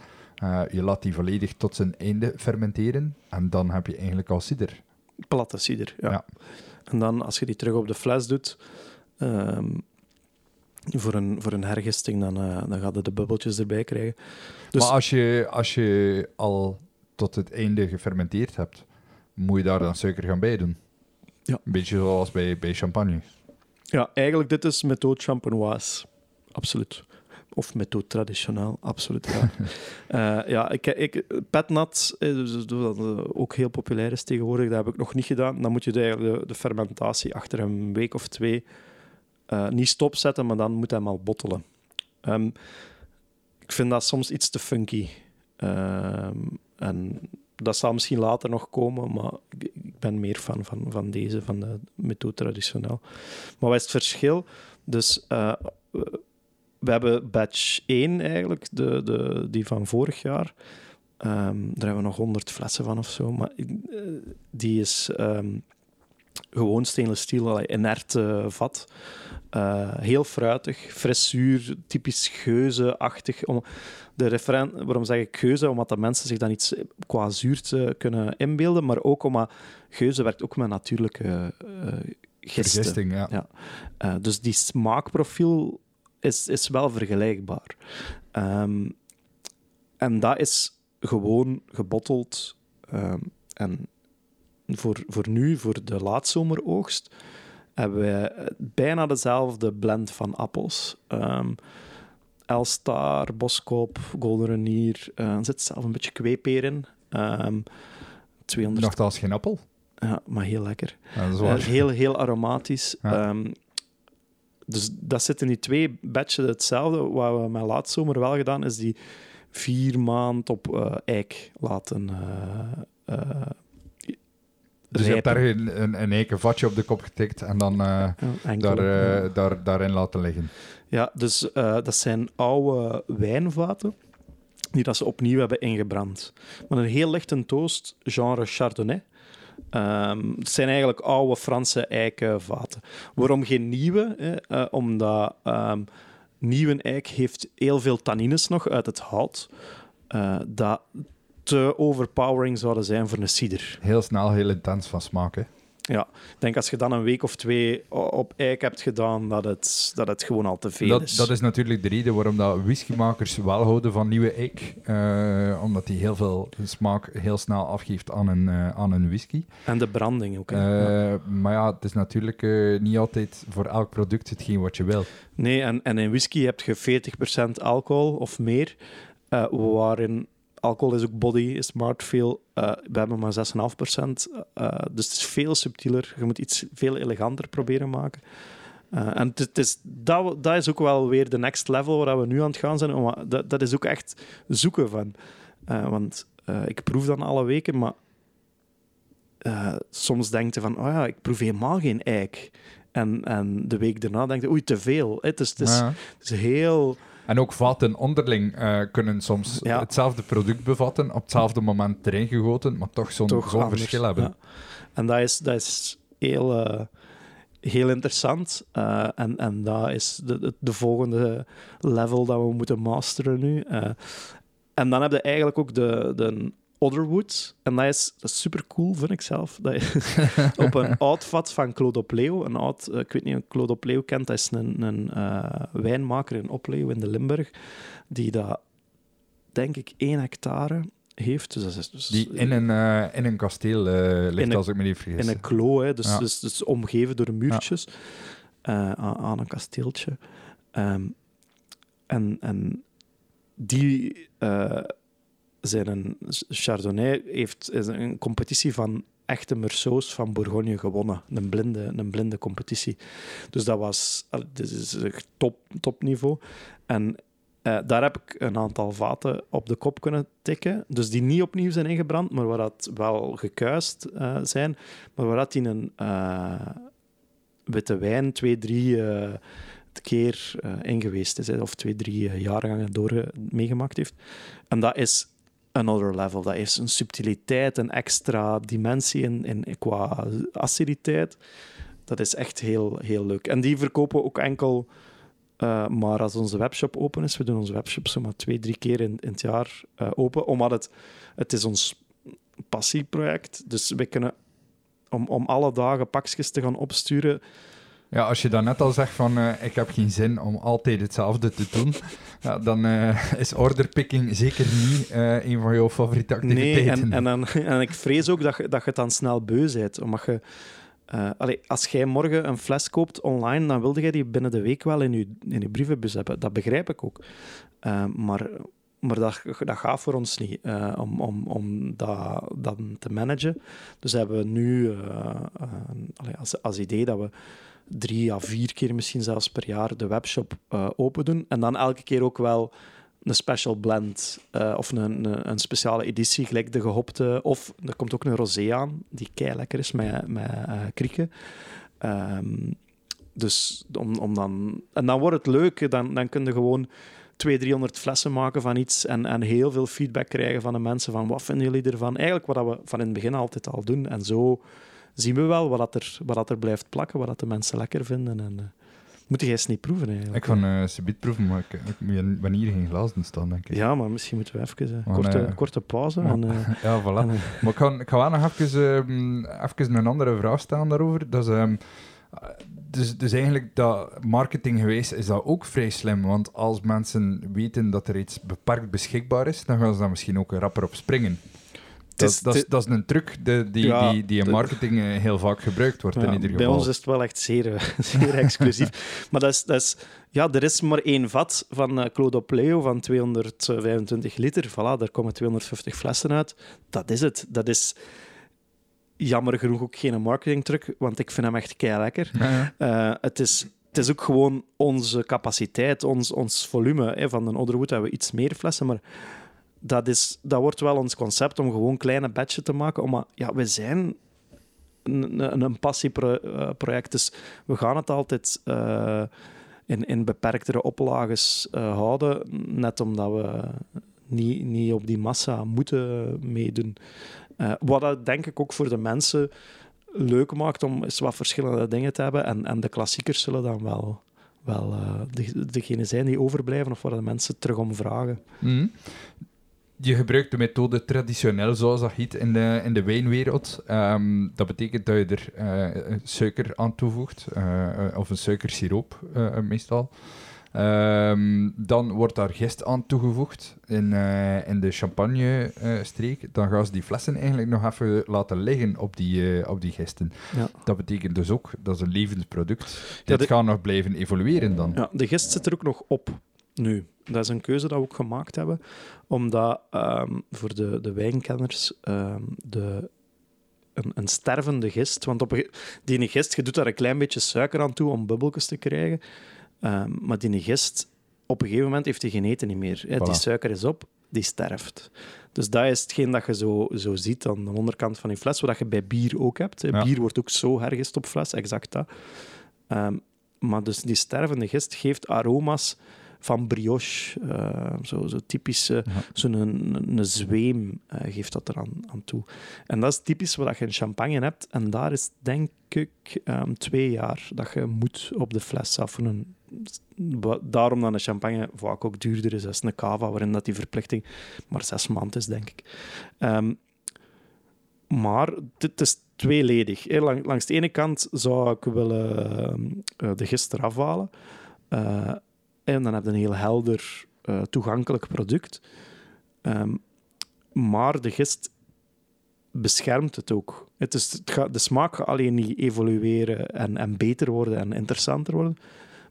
je laat die volledig tot zijn einde fermenteren en dan heb je eigenlijk al cider. Platte cider, ja. ja. En dan, als je die terug op de fles doet, Um, voor, een, voor een hergisting, dan, uh, dan gaat het de bubbeltjes erbij krijgen. Dus... Maar als je, als je al tot het einde gefermenteerd hebt, moet je daar dan suiker gaan bij doen? Ja. Een beetje zoals bij, bij champagne. Ja, eigenlijk dit is methode champenoise. Absoluut. Of methode traditioneel, absoluut. Ja, uh, ja ik, ik, petnat, dus, dat ook heel populair is tegenwoordig, dat heb ik nog niet gedaan. Dan moet je de, de, de fermentatie achter een week of twee uh, niet stopzetten, maar dan moet hij maar bottelen. Um, ik vind dat soms iets te funky. Um, en dat zal misschien later nog komen, maar ik ben meer fan van, van deze, van de methode traditioneel. Maar wat is het verschil? Dus uh, we hebben batch 1 eigenlijk, de, de, die van vorig jaar. Um, daar hebben we nog 100 flessen van of zo. Maar uh, die is gewoon stainless steel, inert uh, vat. Uh, heel fruitig, frissuur, typisch geuze-achtig. De referen waarom zeg ik geuze? Omdat de mensen zich dan iets qua zuurte kunnen inbeelden, maar ook omdat geuze werkt ook met natuurlijke uh, gisten. ja. ja. Uh, dus die smaakprofiel is, is wel vergelijkbaar. Um, en dat is gewoon gebotteld um, en voor, voor nu, voor de laatzomeroogst, hebben we bijna dezelfde blend van appels. Um, Elstar, Boskop, Golden Renier. Uh, er zit zelf een beetje kweeper in. Um, 200... Nogthans geen appel? Ja, maar heel lekker. Ja, dat is waar. Uh, heel, heel aromatisch. Ja. Um, dus dat zitten die twee batches hetzelfde. Wat we met laatzomer wel gedaan, is die vier maand op uh, eik laten dus je hebt daar een, een, een vatje op de kop getikt en dan uh, daar, uh, daar, daarin laten liggen. Ja, dus uh, dat zijn oude wijnvaten die dat ze opnieuw hebben ingebrand. Maar een heel lichte toast, genre Chardonnay. Um, het zijn eigenlijk oude Franse eikenvaten. Waarom geen nieuwe? Hè? omdat um, nieuwe eik heeft heel veel tannines nog uit het hout. dat te overpowering zouden zijn voor een cider. Heel snel, heel intens van smaak, hè? Ja, ik denk als je dan een week of twee op eik hebt gedaan, dat het, dat het gewoon al te veel dat, is. Dat is natuurlijk de reden waarom dat whiskymakers wel houden van nieuwe eik. Uh, omdat die heel veel smaak heel snel afgeeft aan een, uh, aan een whisky. En de branding ook. Uh, ja. Maar ja, het is natuurlijk niet altijd voor elk product hetgeen wat je wil. Nee, en, en in whisky heb je 40% alcohol of meer, waarin alcohol is ook body, is smart veel. Uh, we hebben maar 6,5%. Uh, dus het is veel subtieler. Je moet iets veel eleganter proberen maken. En het is, dat, dat is ook wel weer de next level waar we nu aan het gaan zijn. Dat, dat is ook echt zoeken van. Want ik proef dan alle weken, maar soms denk je van, oh ja, ik proef helemaal geen eik. En, en de week daarna denk je, oei, te veel. Het is, het is, het is heel en ook vaten onderling uh, kunnen soms ja. hetzelfde product bevatten, op hetzelfde moment erin gegoten, maar toch zo'n zo verschil hebben. Ja. En dat is, dat is heel, uh, heel interessant. Uh, en, en dat is de, de, volgende level dat we moeten masteren nu. en dan heb je eigenlijk ook de, de Otherwood. En dat is, dat is super cool, vind ik zelf. Dat is op een oud vat van Claude Opleeuw. Een oud, eh, ik weet niet of Claude Opleeuw kent, dat is een, een uh, wijnmaker in Opleeuw in de Limburg, die dat, denk ik, één hectare heeft. Dus dat is, dus, die in een, uh, in een kasteel ligt, als ik me niet vergis. In een klo, hè, dus, ja. dus, dus, omgeven door muurtjes ja. aan, aan, een kasteeltje. Um, en, en die zijn Chardonnay heeft een competitie van echte Meursaults van Bourgogne gewonnen. Een blinde, een blinde competitie. Dus dat was dit is top, topniveau. En uh, daar heb ik een aantal vaten op de kop kunnen tikken. Dus die niet opnieuw zijn ingebrand, maar waar dat wel gekuist uh, zijn. Maar waar dat in een uh, witte wijn twee, drie keer ingeweest is. Of twee, drie jaargangen door meegemaakt heeft. En dat is another level. Dat is een subtiliteit, een extra dimensie in, in, qua aciditeit. Dat is echt heel, heel leuk. En die verkopen ook enkel uh, maar als onze webshop open is. We doen onze webshop zomaar twee, drie keer in, in het jaar uh, open, omdat het, het is ons passieproject. Dus we kunnen om, om alle dagen pakjes te gaan opsturen ja, als je dan net al zegt van uh, ik heb geen zin om altijd hetzelfde te doen, ja, dan uh, is orderpicking zeker niet uh, een van jouw favoriete activiteiten. Nee, en, en, dan, en ik vrees ook dat je, dat je het dan snel beu bent. Omdat je, allee, als jij morgen een fles koopt online, dan wilde jij die binnen de week wel in je, in je brievenbus hebben. Dat begrijp ik ook. maar maar dat, dat gaat voor ons niet uh, om, om, om dat, dat te managen. Dus hebben we nu als, als idee dat we drie à vier keer misschien zelfs per jaar de webshop uh, open doen. En dan elke keer ook wel een special blend uh, of een, een, speciale editie, gelijk de gehopte. Of er komt ook een rosé aan, die kei lekker is met, met uh, krieken. Um, dus om, om dan... En dan wordt het leuk, dan, dan kun je gewoon 200, 300 flessen maken van iets en, en heel veel feedback krijgen van de mensen van wat vinden jullie ervan? Eigenlijk wat we van in het begin altijd al doen. En zo zien we wel wat, dat er, wat dat er blijft plakken, wat dat de mensen lekker vinden. En, uh, moet jij eens niet proeven eigenlijk? Ik ga uh, subiet proeven, maar ik, ik moet wanneer geen glazen staan, denk ik. Ja, maar misschien moeten we even uh, korte, uh, korte pauze. Maar, en, ja, voilà. maar ik ga, ik ga wel nog even, even een andere vraag stellen daarover. Dat is, um, dus, dus eigenlijk, dat marketing geweest is dat ook vrij slim. Want als mensen weten dat er iets beperkt beschikbaar is, dan gaan ze daar misschien ook rapper op springen. Dat, is, dat, is, dat is een truc die, die, ja, die, die in marketing eh, heel vaak gebruikt wordt. Ja, in ieder geval. Bij ons is het wel echt zeer, eh, zeer exclusief. maar dat is, dat is, ja, er is maar één vat van uh, Claude Pleo van 225 liter. Voilà, daar komen 250 flessen uit. Dat is het. Dat is jammer genoeg ook geen marketingtruc, want ik vind hem echt kei lekker. Ja, uh, het is het is ook gewoon onze capaciteit, ons, ons volume. Hè. Van de Otherwood hebben we iets meer flessen, maar dat, is, dat wordt wel ons concept om gewoon kleine batchen te maken. Maar ja, we zijn een, een passieproject, dus we gaan het altijd uh, in, in beperktere oplages uh, houden, net omdat we niet, niet op die massa moeten meedoen. Wat dat denk ik ook voor de mensen leuk maakt om eens wat verschillende dingen te hebben. En, en de klassiekers zullen dan wel, wel de, degene zijn die overblijven of waar de mensen terug om vragen. Mm je gebruikt de methode traditioneel, zoals dat heet in de, in de wijnwereld. Ehm, dat betekent dat je er eh, suiker aan toevoegt, eh, of een suikersiroop uh, meestal. Ehm, dan wordt daar gist aan toegevoegd in, in de champagne-streek. dan gaan ze die flessen eigenlijk nog even laten liggen op die, op die gisten. Ja. Dat betekent dus ook, dat is een levend product. Dit gaat nog blijven evolueren dan. Ja, de gist zit er ook nog op nu. Dat is een keuze dat we ook gemaakt hebben, omdat ehm, voor de, de wijnkenners um, de, een, een, stervende gist, want op die gist, je doet daar een klein beetje suiker aan toe om bubbeltjes te krijgen, um, maar die gist, op een gegeven moment heeft hij geen eten niet meer. Hè. Die suiker is op, die sterft. Dus dat is hetgeen dat je zo, zo ziet aan de onderkant van die fles, wat je bij bier ook hebt. Bier wordt ook zo hergist op fles, exact dat. maar dus die stervende gist geeft aroma's van brioche. Uh, zo, zo typisch, uh, zo'n een, een, zweem uh, geeft dat eraan aan toe. En dat is typisch wat je in champagne hebt. En daar is denk ik um, twee jaar dat je moet op de fles af. Een, daarom dat een champagne vaak ook duurder is dan een cava, waarin dat die verplichting maar zes maanden is, denk ik. Um, maar het is tweeledig. Langs de ene kant zou ik willen de gist eraf halen. Uh, en dan heb je een heel helder, uh, toegankelijk product. Um, maar de gist beschermt het ook. Het is, het gaat, de smaak gaat alleen niet evolueren en, en beter worden en interessanter worden.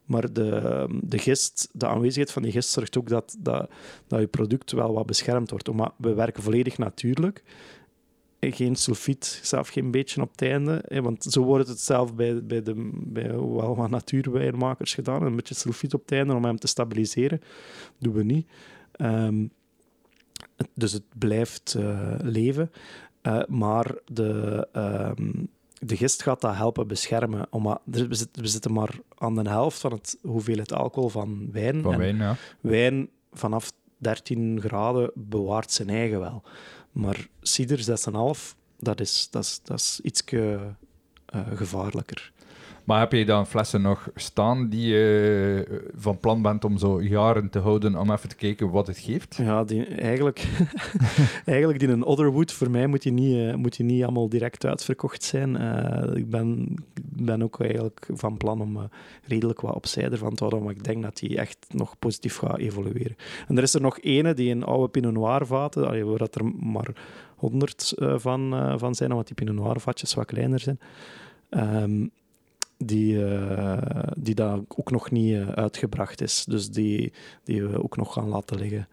Maar de, de gist, de aanwezigheid van die gist zorgt ook dat, dat, dat je product wel wat beschermd wordt. We werken volledig natuurlijk geen sulfiet, zelf geen beetje op het einde. Hè, want zo wordt het zelf bij, bij, de, bij wel wat natuurwijnmakers gedaan. Een beetje sulfiet op het einde om hem te stabiliseren. Dat doen we niet. Um, dus het blijft uh, leven. Uh, maar de, um, de gist gaat dat helpen beschermen. Omdat we, zitten, we zitten maar aan de helft van het hoeveelheid alcohol van wijn. Van wijn, ja. Wijn vanaf 13 graden bewaart zijn eigen wel. Maar cider 6,5, dat is, dat is, dat is iets uh, gevaarlijker. Maar heb je dan flessen nog staan die je eh, van plan bent om zo jaren te houden om even te kijken wat het geeft? Ja, die, eigenlijk, eigenlijk die een Otherwood, voor mij moet je niet, uh, moet niet allemaal direct uitverkocht zijn. Uh, ik ben, ben ook eigenlijk van plan om redelijk wat opzij ervan te houden, maar ik denk dat die echt nog positief gaat evolueren. En er is er nog ene die in oude Pinot Noir vaten, waar dat er maar 100 van, van zijn, omdat die Pinot Noir vatjes wat kleiner zijn. Um, die, uh, die daar ook nog niet uh, uitgebracht is. Dus die, die we ook nog gaan laten liggen.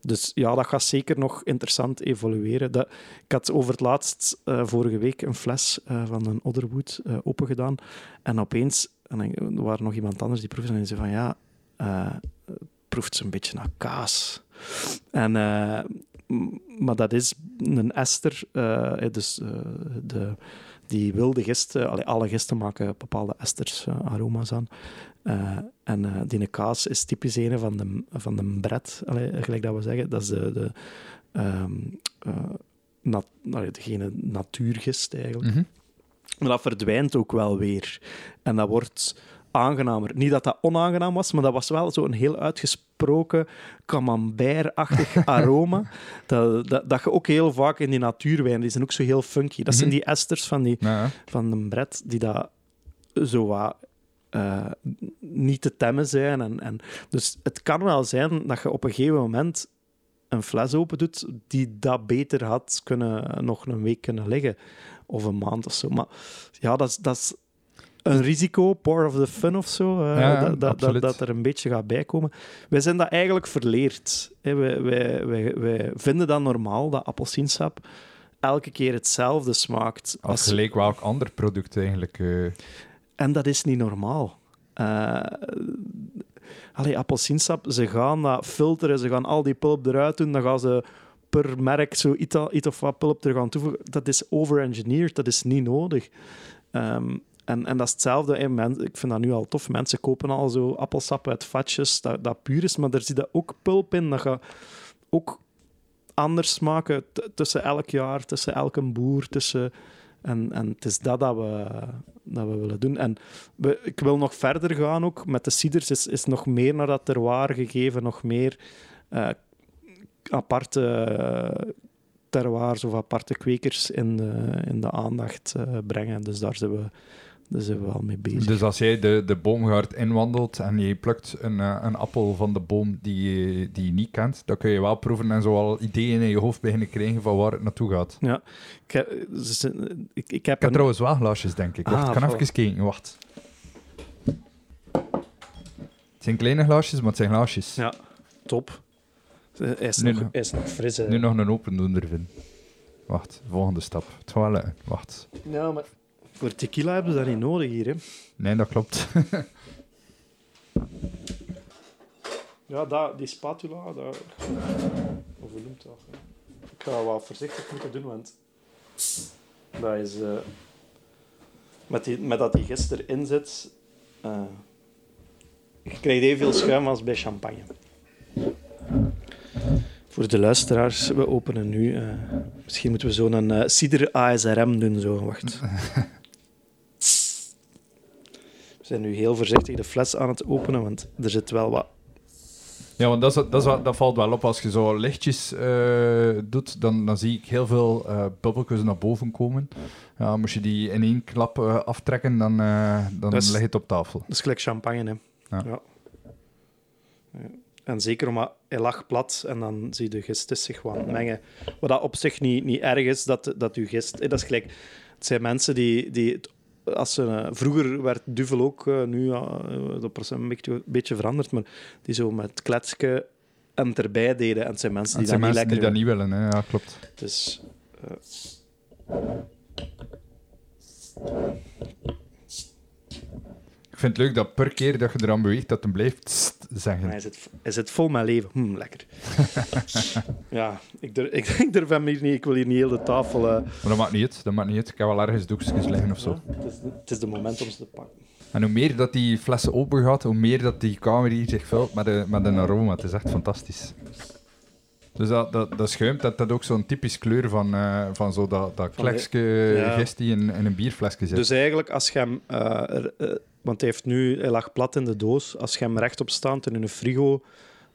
Dus ja, dat gaat zeker nog interessant evolueren. Dat, ik had over het laatst uh, vorige week een fles van een Otherwood opengedaan. En opeens, en er waren nog iemand anders die proefde en zei van ja, proeft ze een beetje naar kaas. En, maar dat is een ester, dus de die wilde gisten, alle gisten maken bepaalde esters, uh, aroma's aan. Uh, en die kaas is typisch een van de, van de bret, gelijk dat we zeggen. Dat is de, de um, nat, degene natuurgist eigenlijk. Mm -hmm. Maar dat verdwijnt ook wel weer. En dat wordt aangenamer. Niet dat dat onaangenaam was, maar dat was wel zo'n heel uitgesproken camembert-achtig aroma. dat, dat, dat je ook heel vaak in die natuurwijn, die zijn ook zo heel funky. Dat zijn mhm. die esters van, die, van de bret die dat zo wat uh, niet te temmen zijn. En, en, dus het kan wel zijn dat je op een gegeven moment een fles open doet die dat beter had kunnen nog een week kunnen liggen. Of een maand of zo. Maar ja, dat is, dat is een risico, part of the fun of zo, uh, dat, dat, dat, er een beetje gaat bijkomen. Wij zijn dat eigenlijk verleerd. Wij, wij, wij, wij vinden dat normaal, dat appelsiensap elke keer hetzelfde smaakt. Als, als gelijk welk ander product eigenlijk. Uh... En dat is niet normaal. Uh, allee, appelsiensap, ze gaan dat filteren, ze gaan al die pulp eruit doen, dan gaan ze per merk zo iets, of wat pulp er gaan toevoegen. Dat is overengineered, dat is niet nodig. Um, en, en dat is hetzelfde. ik vind dat nu al tof. Mensen kopen al zo appelsap uit vatjes, dat, dat puur is, maar er zit ook pulp in. Dat gaat ook anders smaken tussen elk jaar, tussen elke boer. Tussen, en, en het is dat dat we, dat we willen doen. En we, ik wil nog verder gaan ook. Met de ciders is, is nog meer naar dat terroir gegeven, nog meer... Uh, aparte eh, terroirs of aparte kwekers in de, in de aandacht eh, brengen. Dus daar zijn we, daar zijn we wel mee bezig. Dus als jij de, de boomgaard inwandelt en je plukt een, eh, een appel van de boom die je, die je niet kent, dan kun je wel proeven en zo al ideeën in je hoofd beginnen krijgen van waar het naartoe gaat. Ja, ik, heb- dus, eh, ik, ik heb Ik heb een- trouwens wel glaasjes, denk ik. Wacht, Ah, ik kan even kijken. Wacht. Het zijn kleine glaasjes, maar het zijn glaasjes. Ja, top. Hij is, Nu nog, is nog fris. hè. Nu nog een opendoender vinden. Wacht, volgende stap. Lukken. Wacht. Ja, maar voor tequila hebben ze dat niet nodig hier. Hè. Nee, dat klopt. Ja, dat, die spatula, dat... Hoe noemt dat? Ik ga wel voorzichtig moeten doen, want dat is... eh, met, die, met dat die gist erin zit, eh, je krijgt evenveel schuim als bij champagne. Voor de luisteraars, we openen nu... eh, misschien moeten we zo'n eh cider ASRM doen, zo. Wacht. Zijn nu heel voorzichtig de fles aan het openen, want er zit wel wat Ja, want dat, is, dat, is, wel- dat valt wel op. Als je zo lichtjes eh, doet, dan, dan zie ik heel veel eh bubbeltjes naar boven komen. Ja, moest je die in één klap eh, aftrekken, dan, dan is- ligt het op tafel. Dat is gelijk champagne, hè. Ja. En zeker omdat hij lag plat en dan zie je de gist zich wat mengen. Wat dat op zich niet, niet erg is, dat, dat uw gist... Dat is gelijk... Het zijn mensen die... die het- als ze, eh, vroeger werd duvel ook, eh, nu ja, eh, dat procent een beetje, een beetje veranderd, maar die zo met kletsken en erbij deden. En het zijn mensen die zijn dat niet mensen die dat niet willen, hè. ja, klopt. Dus, vind het leuk dat per keer dat je eraan beweegt, dat hem blijft tst zeggen. Hij zit, hij zit vol met leven. Hm, lekker. ja, ik durf, ik, ik durf hem hier niet. Ik wil hier niet heel de tafel... eh, Maar dat maakt niet uit, dat maakt niet uit. Ik heb wel ergens doekjes liggen of zo. ja, het, is, het is de moment om ze te pakken. En hoe meer dat die flessen open gaat, hoe meer dat die kamer hier zich vult met, een- met een aroma. Het is echt fantastisch. Dus dat, dat, dat schuim, dat dat ook zo'n typisch kleur van, eh, van zo dat, dat klekske ja. gist die in, in een bierflesje zit. Dus eigenlijk, als je hem... eh, eh, want hij, heeft nu, hij lag plat in de doos. Als je hem rechtop staand in een frigo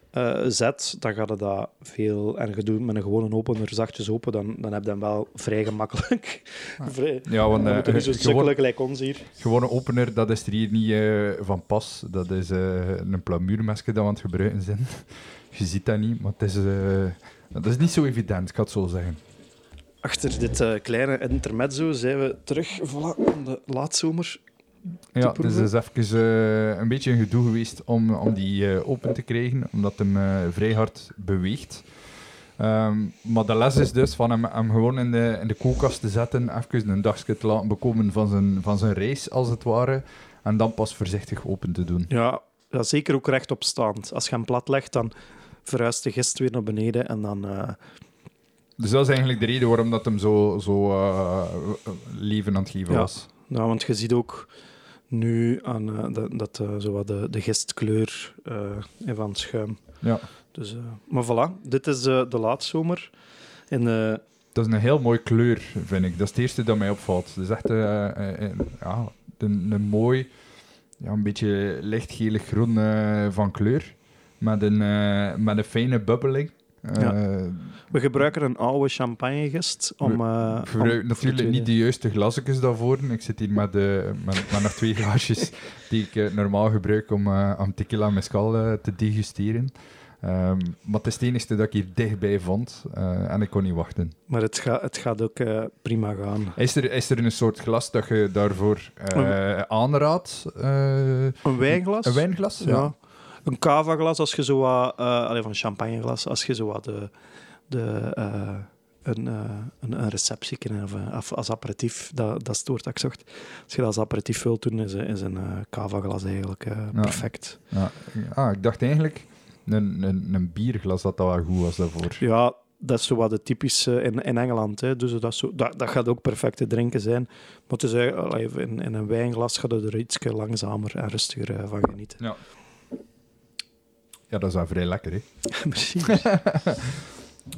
eh, zet, dan gaat het dat veel... En je doet met een gewone opener zachtjes open, dan, dan heb je hem wel vrij gemakkelijk. vrij, ja, want eh, je niet zo gewoon, gelijk ons hier. gewone opener, dat is er hier niet eh, van pas. Dat is eh, een plamuurmesje dat we aan het gebruiken zijn. Je ziet dat niet, maar het is, eh, dat is niet zo evident, ik ga het zo zeggen. Achter dit eh, kleine intermezzo zijn we terug voilà, aan de laatzomer. Ja, te het is dus even eh, een beetje een gedoe geweest om, om die open te krijgen, omdat hem vrij hard beweegt. Ehm, maar de les is dus van hem, hem gewoon in de, in de koelkast te zetten, even een dagje te laten bekomen van zijn, van zijn reis, als het ware, en dan pas voorzichtig open te doen. Ja, ja, zeker ook rechtop staand. Als je hem plat legt, dan verhuist de gist weer naar beneden en dan... eh, Dus dat is eigenlijk de reden waarom dat hem zo, zo eh, leven aan het geven Ja. was. Nou, want je ziet ook nu aan, eh, dat, dat zo wat de, de gistkleur van het schuim. Ja. Dus, maar voilà, dit is de laatzomer. En, Dat is een heel mooie kleur, vind ik. Dat is het eerste dat mij opvalt. Het is echt ja, een, een mooi, ja, een beetje lichtgelig groen van kleur. Met een, eh, met een fijne bubbeling. Eh, we gebruiken een oude champagnegist om... Ik gebruik om- natuurlijk de niet de juiste glasjes daarvoor. Ik zit hier met, eh, met, met nog twee glaasjes die ik normaal gebruik om, om tequila mezcal eh, te degusteren. Ehm, maar het is het enige dat ik hier dichtbij vond en ik kon niet wachten. Maar het, gaat het gaat ook prima gaan. Is er, is er een soort glas dat je daarvoor aanraadt? Een wijnglas? een wijnglas? Ja. Een cava-glas, als je zo wat... eh allee, van champagneglas, als je zo wat de... de eh, een, eh, een, een receptie of, of als aperitief, dat, dat is het woord dat ik zocht. Als je dat als aperitief wilt doen, is, is een eh cava-glas eigenlijk Ja. perfect. Ja. Ah, ik dacht eigenlijk een, een, een bierglas dat dat wel goed was daarvoor. Ja, dat is zo wat de typische in, in Engeland. Hè. Dus dat, zo, dat, dat gaat ook perfect te drinken zijn. Maar het is, in, in een wijnglas gaat je er iets langzamer en rustiger van genieten. Ja. Ja, dat is wel vrij lekker, hè? Precies.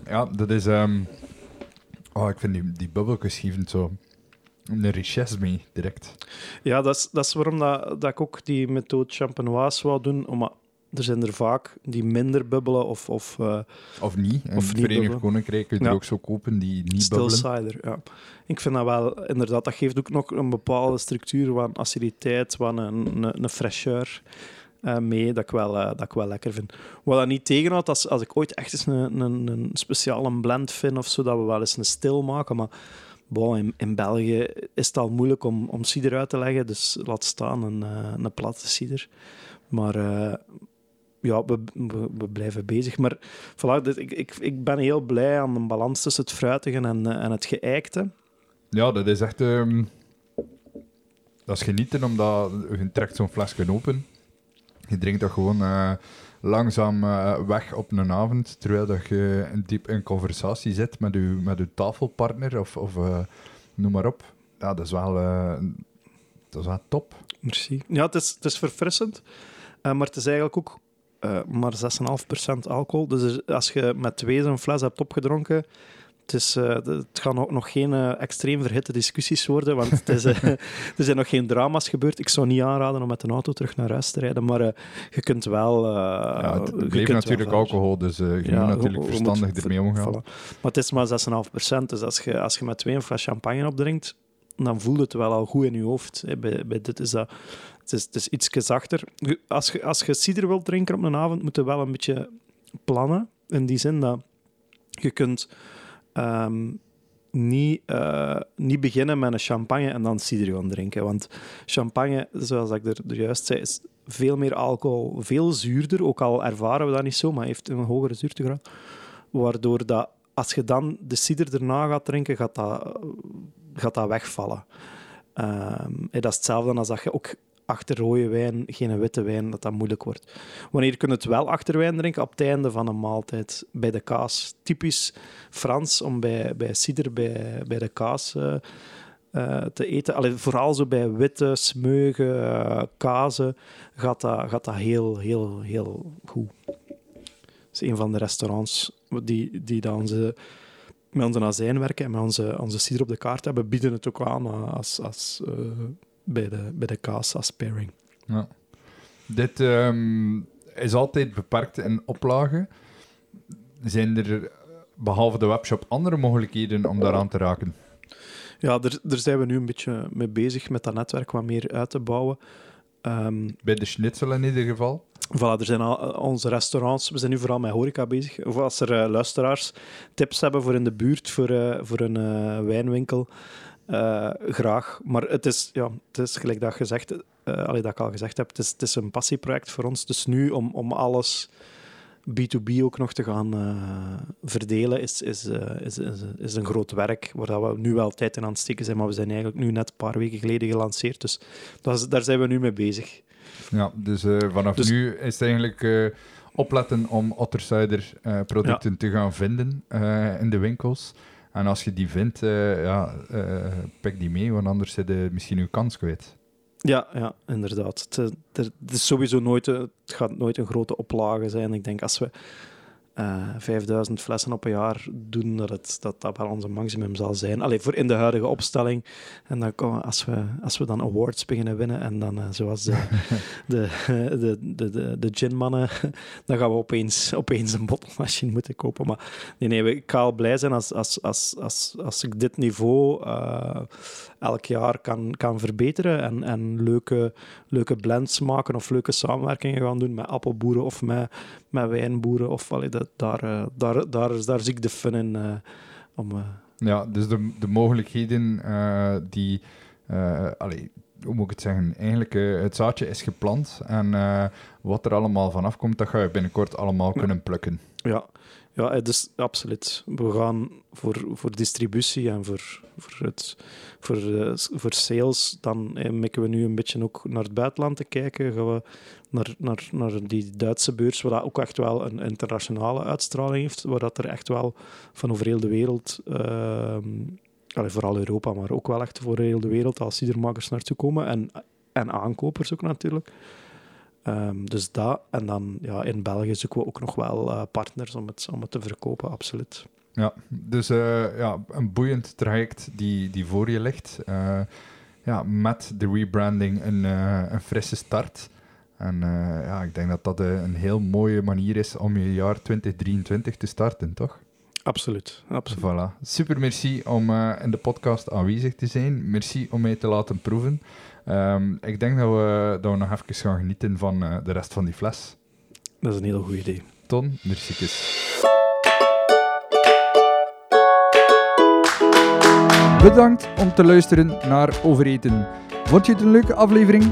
Ja, dat is... ehm, Oh, ik vind die, die bubbeltjes geven zo een richesse mee, direct. Ja, dat is, dat is waarom dat, dat ik ook die methode champenoise wou doen. Omdat er zijn er vaak die minder bubbelen of... Of, uh, of niet. In of het niet Verenigd bubbelen. Koninkrijk kun je er Ja. ook zo kopen die niet Still bubbelen. cider, ja. Ik vind dat wel, inderdaad, dat geeft ook nog een bepaalde structuur van aciditeit, van een, een, een fraîcheur eh, mee, dat ik, wel, eh, dat ik wel lekker vind. Wat dat niet tegenhoudt, als, als ik ooit echt eens een, een, een speciale blend vind of zo, dat we wel eens een stil maken, maar in, België is het al moeilijk om, om cider uit te leggen, dus laat staan een, eh, een platte cider. Maar... ja, we, we, blijven bezig. Maar voilà, ik, ik, ik ben heel blij aan de balans tussen het fruitige en, en het geëikte. Ja, dat is echt... ehm, dat is genieten, omdat je trekt zo'n flesje open. Je drinkt dat gewoon eh, langzaam eh, weg op een avond, terwijl dat je diep in conversatie zit met je, met je tafelpartner of, of eh, noem maar op. Ja, dat is wel, dat is wel top. Merci. Ja, het is, het is verfrissend, maar het is eigenlijk ook maar 6,5% alcohol. Dus als je met twee zo'n fles hebt opgedronken, het, is, eh, het gaan ook nog geen eh, extreem verhitte discussies worden, want het is, eh, er zijn nog geen drama's gebeurd. Ik zou niet aanraden om met een auto terug naar huis te rijden, maar je kunt wel... ja, het wel natuurlijk alcohol, dus je Ja, moet natuurlijk verstandig ermee omgaan. Maar het is maar 6,5%. Dus als je, als je met twee een fles champagne opdrinkt, dan voelt het wel al goed in je hoofd. hè. Bij, bij dit is dat... Het is, het is iets zachter. Als je, als je cider wilt drinken op een avond, moet je wel een beetje plannen. In die zin dat je kunt ehm, niet, eh, niet beginnen met een champagne en dan cider gaan drinken. Want champagne, zoals ik er, juist zei, is veel meer alcohol, veel zuurder. Ook al ervaren we dat niet zo, maar heeft een hogere zuurtegraad. Waardoor dat, als je dan de cider erna gaat drinken, gaat dat, gaat dat wegvallen. Ehm, dat is hetzelfde als dat je ook achter rode wijn, geen witte wijn, dat dat moeilijk wordt. Wanneer kun je het wel achter wijn drinken? Op het einde van een maaltijd, bij de kaas. Typisch Frans om bij, bij cider bij, bij de kaas eh, eh, te eten. Allee, vooral zo bij witte, smeugen, eh, kazen gaat dat, gaat dat heel, heel, heel goed. Dat is een van de restaurants die, die dan ze met onze azijn werken en met onze, onze cider op de kaart hebben, bieden het ook aan als, als, bij, de, bij de kaas als pairing. Ja. Dit ehm, is altijd beperkt in oplagen. Zijn er, behalve de webshop, andere mogelijkheden om daaraan te raken? Ja, daar, daar zijn we nu een beetje mee bezig met dat netwerk wat meer uit te bouwen. Ehm, Bij de schnitzel in ieder geval. Voilà, er zijn al eh, onze restaurants. We zijn nu vooral met horeca bezig. Of als er eh, luisteraars tips hebben voor in de buurt voor, eh, voor een wijnwinkel, eh, graag. Maar het is, ja, het is gelijk dat, gezegd, eh allee, dat ik al gezegd heb, het is, het is een passieproject voor ons. Dus nu om, om alles B2B ook nog te gaan eh, verdelen, is, is, is, is, is een groot werk waar dat we nu wel tijd in aan het steken zijn. Maar we zijn eigenlijk nu net een paar weken geleden gelanceerd. Dus dat is- daar zijn we nu mee bezig. Ja, dus vanaf Dus- nu is het eigenlijk opletten om Ottercider eh producten te gaan vinden in de winkels. En als je die vindt, eh, ja, eh, pik die mee, want anders zit je misschien je kans kwijt. Ja, ja inderdaad. Het, eh, het is sowieso nooit, het gaat nooit een grote oplage zijn. Ik denk als we eh 5000 flessen op een jaar doen, dat het, dat, dat wel onze maximum zal zijn. Alleen voor in de huidige opstelling. En dan komen, als, we, als we dan awards beginnen winnen, en dan eh, zoals de, de, de, de, de, de ginmannen, dan gaan we opeens, opeens een bottelmachine moeten kopen. Maar nee, nee, ik ga al blij zijn als, als, als, als, als ik dit niveau eh, elk jaar kan, kan verbeteren en, en leuke, leuke blends maken of leuke samenwerkingen gaan doen met appelboeren of met, met wijnboeren. Of, allee, dat, daar, eh, daar, daar, daar zie ik de fun in. eh, om, eh, Ja, dus de, de mogelijkheden die... allee, hoe moet ik het zeggen? Eigenlijk, het zaadje is geplant. En wat er allemaal vanaf komt, dat ga je binnenkort allemaal kunnen plukken. Ja, ja dus absoluut. We gaan voor, voor distributie en voor, voor, het, voor, voor sales, dan eh, mikken we nu een beetje ook naar het buitenland te kijken. Gaan we naar, naar, naar die Duitse beurs, waar dat ook echt wel een internationale uitstraling heeft, waar dat er echt wel van over heel de wereld, allee, vooral Europa, maar ook wel echt voor heel de wereld als cidermakers naartoe komen en, en aankopers ook natuurlijk. Ehm, dus dat. En dan ja, in België zoeken we ook nog wel eh, partners om het, om het te verkopen, absoluut. Ja, dus eh, ja, een boeiend traject die, die voor je ligt. Eh, ja, met de rebranding een, een frisse start. En eh, ja, ik denk dat dat eh, een heel mooie manier is om je jaar 2023 te starten, toch? Absoluut, absoluut. Voilà. Super merci om eh, in de podcast aanwezig te zijn. Merci om mij te laten proeven. Ehm, ik denk dat we, dat we nog even gaan genieten van de rest van die fles. Dat is een heel goed idee. Ton, merci. Bedankt om te luisteren naar Overeten. Vond je het een leuke aflevering?